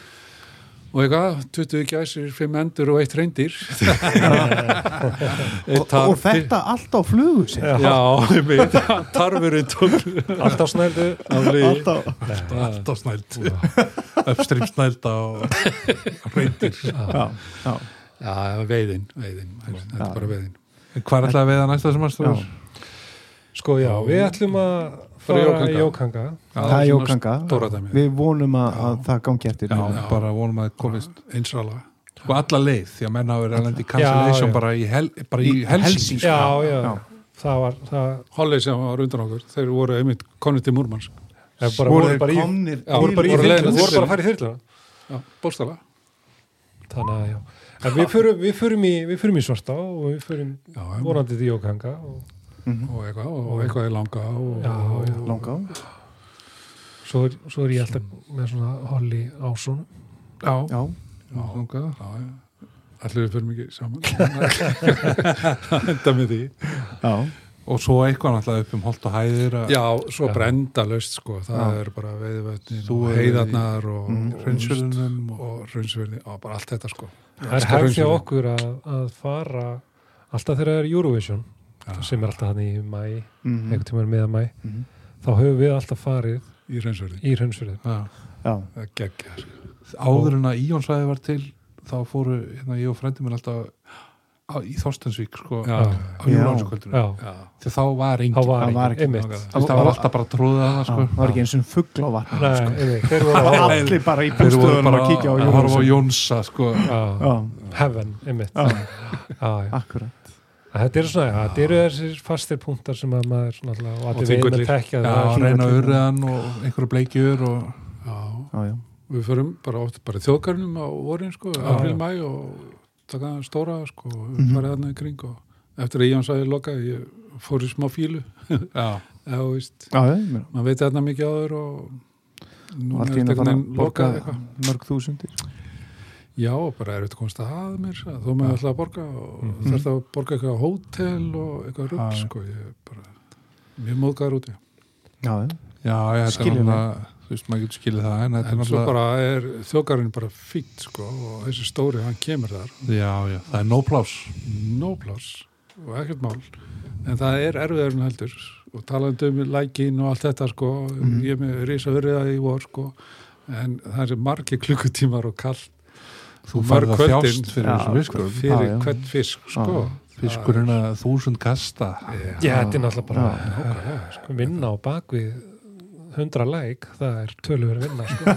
og eitthvað, 20 gæsir, 5 endur og eitt reyndir og, og þetta allt á flugu sér. Já, ég veit, tarfurinn tók Alltaf snældu. Alltaf, alltaf snæld uppstrým snæld á reyndir já, já, Já, veiðin, veiðin, þetta er bara veiðin. Hvað er alltaf að veiða næsta sem að já. Sko já, við ætlum að Fara í Jókanga. Það er jókanga. við vonum að, að það gangi eftir. Já, Já. bara vonum að það komist einsrala sko alla leið, því að menn hafa verið að cancellation já. bara í, hel, bara í, Helsinki. Já, já, Já. það var það Holley sem var undan okkur, þeir voru einmitt konið til Múrmanns. Er bara, voru bara í voru bara í Já, bóstala. Þannig að já en við förum, við förum, í, við förum í svarta og við förum Já, vonandi til Jókanga og og eitthvað, og eitthvað í langa og, Já, langa. Svo er, svo er ég alltaf með svona holli ásónu já, já, Já, þangað. já, já. Allir við fyrir mikið saman? Enda með því. Já, og svo eitthvað náttúrulega upp um holt og hæðir að Já, svo Já. brenda löst sko, það Já. er bara veiðvötnin Þú og heiðarnar og, Mhm. og, hraunsfjörðunum og og bara allt þetta sko. Það er hefð hjá okkur að, að fara alltaf þegar það er Eurovision Já. sem er alltaf hann í mæ Mhm. einhvern tímann meða mæ Mhm. þá höfum við alltaf farið í hraunsverði, í hraunsfyrði Já. Já, það geggja sko. áður en að Íonsvæði var til þá fóru hérna, ég og frendi minn alltaf á, í Þorstensvík sko, Já, á Já. Júlánsköldinu Já, já, þegar þá var engin þá var Það var ekki, það var alltaf bara að það sko. Já, það var ekki eins og fuggla á vatn einmitt, þeir voru að Það var allir bara í bara að kíkja á að horfa á Jónsson Jónsa sko. Já, Já, heaven, einmitt. Já, Já, já. akkurat. Þetta eru svona, já, þetta eru þessir fastir punktar sem að maður svona alltaf, og allir við með þingvellir. tekja já, það. reyna urriðan og einhverju bleikjur og já, Já, já, við förum bara oft bara þjóðgarnum á vorin sko, Já, april, já. mæ og taka stóra sko, mm Mhm. farið þarna í kring og eftir að Jón sagði loka, ég fór í smá fílu já, eða veist, já, ég maður veit þarna mikið áður og nú er þetta borga lokað mörg þúsundir Já, bara er þetta komast að hafa mér þó maður ætla að borga og Mhm. þarf það að borga eitthvað hótel og eitthvað Já. sko, ég er bara mjög móðgæður úti. Já, já, já, já þetta er náttúrulega þú veist, maður getur skilið það en þetta er En svo bara er þjókarinn bara fýtt, sko, og þessi stóri, hann kemur þar, já, já, það er no pláss. No pláss og ekkert mál, en það er erfiður en heldur. Og talandi um lækin og allt þetta, sko, Mhm. ég er með risa verið í vor, sko, en það er margir klukkutímar og kallt þú farið að þjást fyrir Já, þessu fiskur fyrir Já, já. hvern fisk, sko. fiskurinn að þúsund kasta. Já, þetta er náttúrulega bara sko. vinna á bakvið hundra læk, það er tölur vinna sko.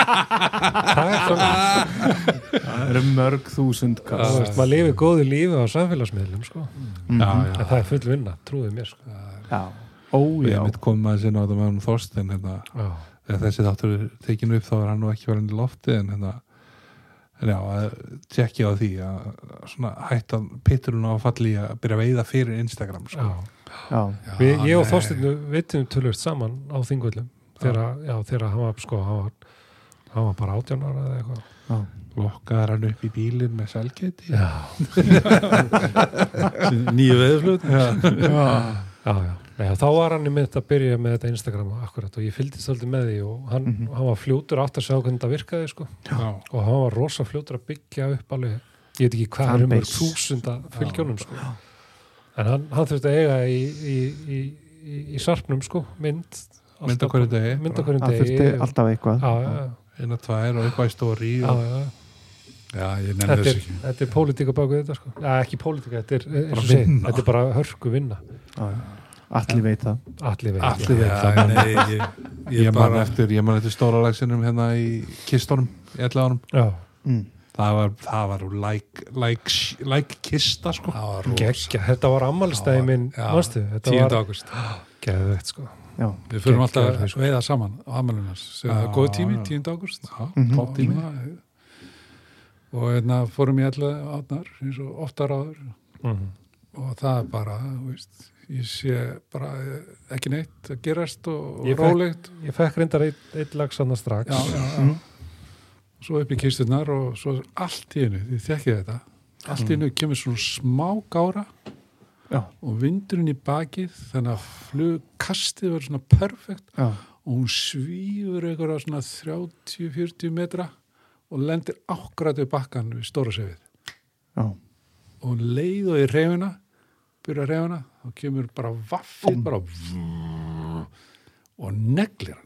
það er svona það eru mörg þúsund þú kall veist, maður lifir góðu lífi á samfélagsmiðlum sko. Mhm. já, já, það er full vinna, trúið mér sko. Já, ó, við komum að sinna á þetta með hann Þorstein hérna, Já. þegar þessi þáttur er tekinu upp þá er hann nú ekki verið í lofti en hérna en já, að tjekki á því að svona hætta pitturinn á falli í að byrja að veiða fyrir Instagram sko. Já. Já, Já, Við, ég og nei. Þorsteinu veitum tölvöld saman á þingvöldum þegar, já, hann var sko, hann var, hann var bara 18 ára eða eitthvað já, lokkaðar hann upp í bílinn með selgeti Já, Nýju veðflut. já, já, já. Nei, þá var hann í mynd að byrja með þetta Instagram akkurat og ég fylgdist alltaf með því og hann, Mhm. hann var fljótur átt að sjá hvernig þetta virkaði sko. já, og hann var rosa fljótur að byggja upp alveg, ég veit ekki hvað er um Fanbase. þúsunda fylgjónum sko. En hann, hann þurfti að eiga í, í, í, í, í sarpnum sko, mynd alltaf- Mynd á hverjum degi. degi þurfti alltaf eitthvað eina tvær og eitthvað í stóri já, og já. Já, ég nenni Þetta, þess er, ekki. þetta er pólitíka bak við þetta sko. ja, ekki pólitíka, þetta er, þetta er bara hörku vinna Já, já. Allir veit það allir veit Allir það. veit það. nei, ég, ég, ég man bara, eftir, ég man eftir stóra lagsinum hérna í kistunum í allavega já, mm. Það var, það var like, like, like kista sko það var rosa. geggja, þetta var ammálstæði minn Já, manstu, þetta 10. var águst. geðveitt sko Já, Við fyrir alltaf að veiða saman á er góð tími, já. 10. águst. Já, topp tími. Og hérna fórum ég allir átnar, eins og oftar áður. mm. Og það er bara, þú veist, ég sé bara ekki neitt að gerast og, og Ég fekk- rólegt. ég fekk reyndar eitt, eitt lag sannar strax Já, já, já. Svo upp í kistunar og svo allt í hennu, þið þekkið þetta, allt í hennu kemur svona smá gára já, og vindurinn í bakið þannig að flugkastið verður svona perfekt já, og hún svífur einhverja svona 30-40 metra og lendir ákvært við bakkan við stóra sefið. Og leið og í reyfina byrja að reyfina þá kemur bara vaffið bara og neglir hana Já,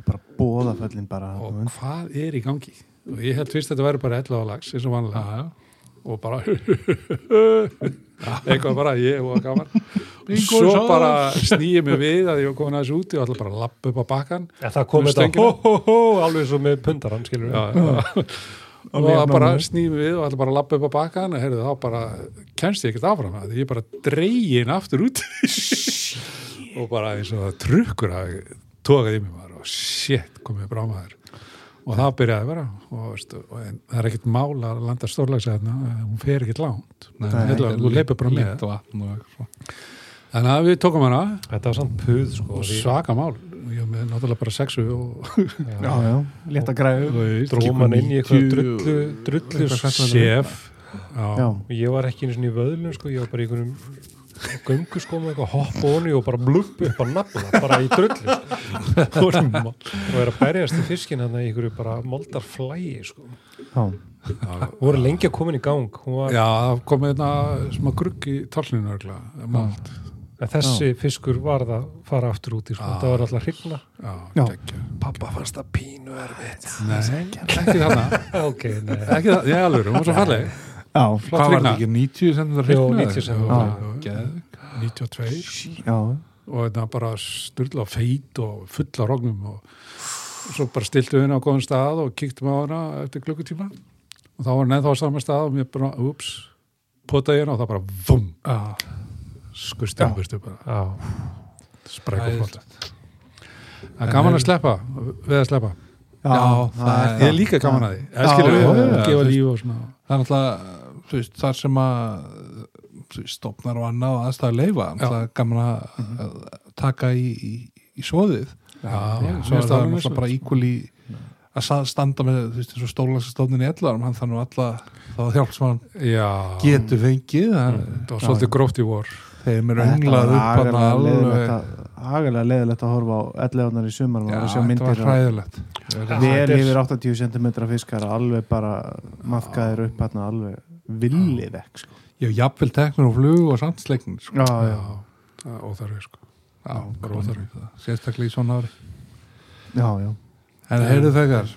bara bóðaföllin bara og þarna. hvað er í gangi? Og ég held fyrst að þetta væri bara 11 lags eins og vanlega og bara eitthvað bara ég og gaman. Bingo svo bara snýið mig við að ég var komin aðeins úti og ætla bara að lappa upp á bakkan ja, það kom þetta hó, hó, hó, alveg svo með pundarann skilur já, já. og það bara mig við og ætla bara að lappa upp á bakkan og heyrðu þá bara kemst ég ekkert áfram að ég bara dregin aftur út. Og bara eins og það trukkur að tókaði í mig maður og shit komið brá maður og það byrjaði bara og, veistu, og en, það er ekkert mál að landa stórlagsæðna hún fer ekkert Heilla, þú leipur bara með. Og þannig að við tókum hana. Þetta var samt puð sko og svaka mál. Ég með náttúrulega bara sexu og að græðu dróman inn í eitthvað 90 drullu drullu já, og ég var ekki einu svona í vöðlum sko, ég var bara í einhverjum göngu sko með eitthvað hopp og onni og bara blubbu upp á nafla bara í drullu sko. og og er að berjast í fiskin hann í ykkur bara moldar flægi sko. Já, hún voru lengi að koma inn í gang var, Já, það kom einna smá grugg í en þessi fiskur var það fara aftur út í sko. Já. það var alltaf hrigna Já, Já. pappa fannst það pínu erfitt Nei, ekki nei Ekki það, ég alveg, hún var svo falleg. Já, Hvað var þetta ekki? 90 cm Jó, hrygna? 90 cm. Já, Geðvik. 92 já, og þetta bara styrla feit og fulla rognum og svo bara stiltu við henni á góðan stað og kíktum á hana eftir klukkutíma. Og þá var henni ennþá á sama stað og mér bara, ups, potaði henni og það bara, vum, Já, skursti Já. og burstu bara, já, spræk og flott. Það er gaman að sleppa, við að sleppa. já, Já, það það er er- Ég er líka gaman að því, og og það er náttúrulega, veist, þar sem að þú veist, stopnar og annað og aðstæða leifa, það er gaman að að taka í, í, í svoðið. Já, Já, mér svo er það náttúrulega bara íkvöli að standa með, þú veist, eins og stólagsastóðin í ellarum, hann þannig alla þá hjálp sem hann Já, getur fengið, það það var svolítið gróft í vor. þeim er Þetta önglað var upp agalega alveg. að- agalega leðilegt að horfa á ellegarnar í sumar að sjá myndir og hræðilegt. Já, vel þetta er- yfir 80 cm fiskar alveg bara maðkaðir upp hérna alveg villið vekk sko. Hef jafnvel teknur og flug og sandsleiknir, sko. já, já, Já, það óþarfið, sko. Já, bara óþarfi. Sérstaklega í svona ári. já, já. En heyrðu þegar,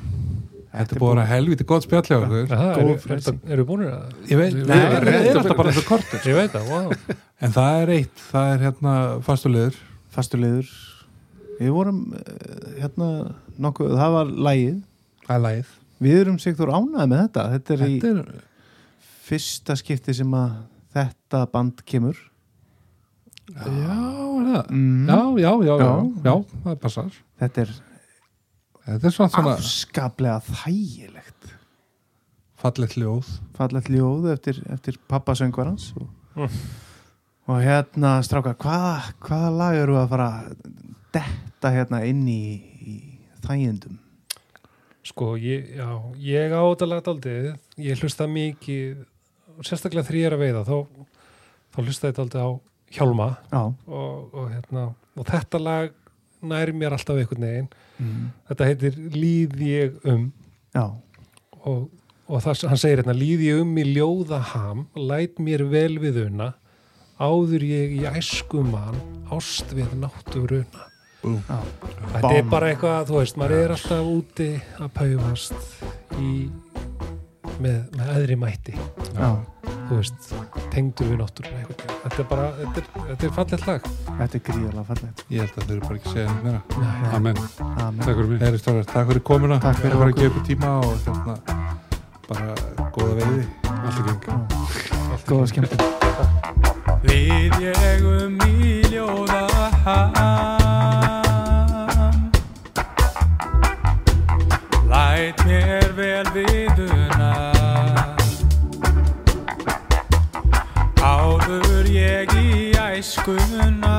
þetta er búin að helviti gott spjall hjá okkur. Það, Góð eru, frelsi. eru, eru búinir að Ég veit, Nei, nei, rétt það er alltaf bara þessu kortur. ég veit það, wow. En það er eitt, það er hérna fastulegur. fastulegur við vorum eh, hérna nokkuð, það var lægið Það er lægið. við erum sigtur ánæði með þetta þetta er í Þetta er, fyrsta skipti sem að þetta band kemur já, er það. mm. Já, já, já, já, Já. já, það passar. þetta er Þetta er svona svona afskaplega þægilegt fallegt ljóð. fallegt ljóð eftir, eftir pappasöngvarans og, Mm. og hérna strákar, hvaða, hvaða lag eru að fara detta hérna inn í, í þægindum Sko, ég, já, ég á þetta lagt aldrei, ég hlusta mikið, sérstaklega þegar ég er að veiða, þá, þá hlusta ég aldrei á hjálma já, og, og, hérna, og þetta lag nær mér alltaf einhvern veginn. mm. Þetta heitir Líð ég um já, og, og það, hann segir hérna, líð ég um í ljóðaham, læt mér vel við una, áður ég í æsku mann, ást við náttúruna. já. Þetta er bara eitthvað, þú veist, maður er alltaf úti að paufast í, með, með aðri mætti, já. þú veist, tengdur við náttúruna. Þetta er bara, þetta er, þetta er fallegt lag. þetta er gríðarlega fallegt Ég held að þau eru bara ekki að segja neitt meira. Amen, Amen. takk fyrir mig. Heyri Stórar, takk fyrir komuna. Takk fyrir að gefa ykkur tíma og hérna bara góða veiði. Allt í geng. góða skemmtum Við ég um í ljóða Læt mér vel æskuna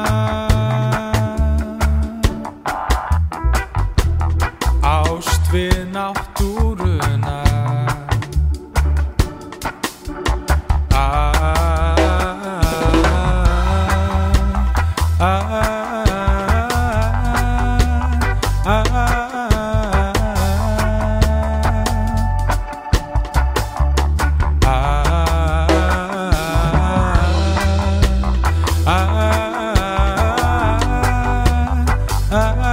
Ást við náttúruna I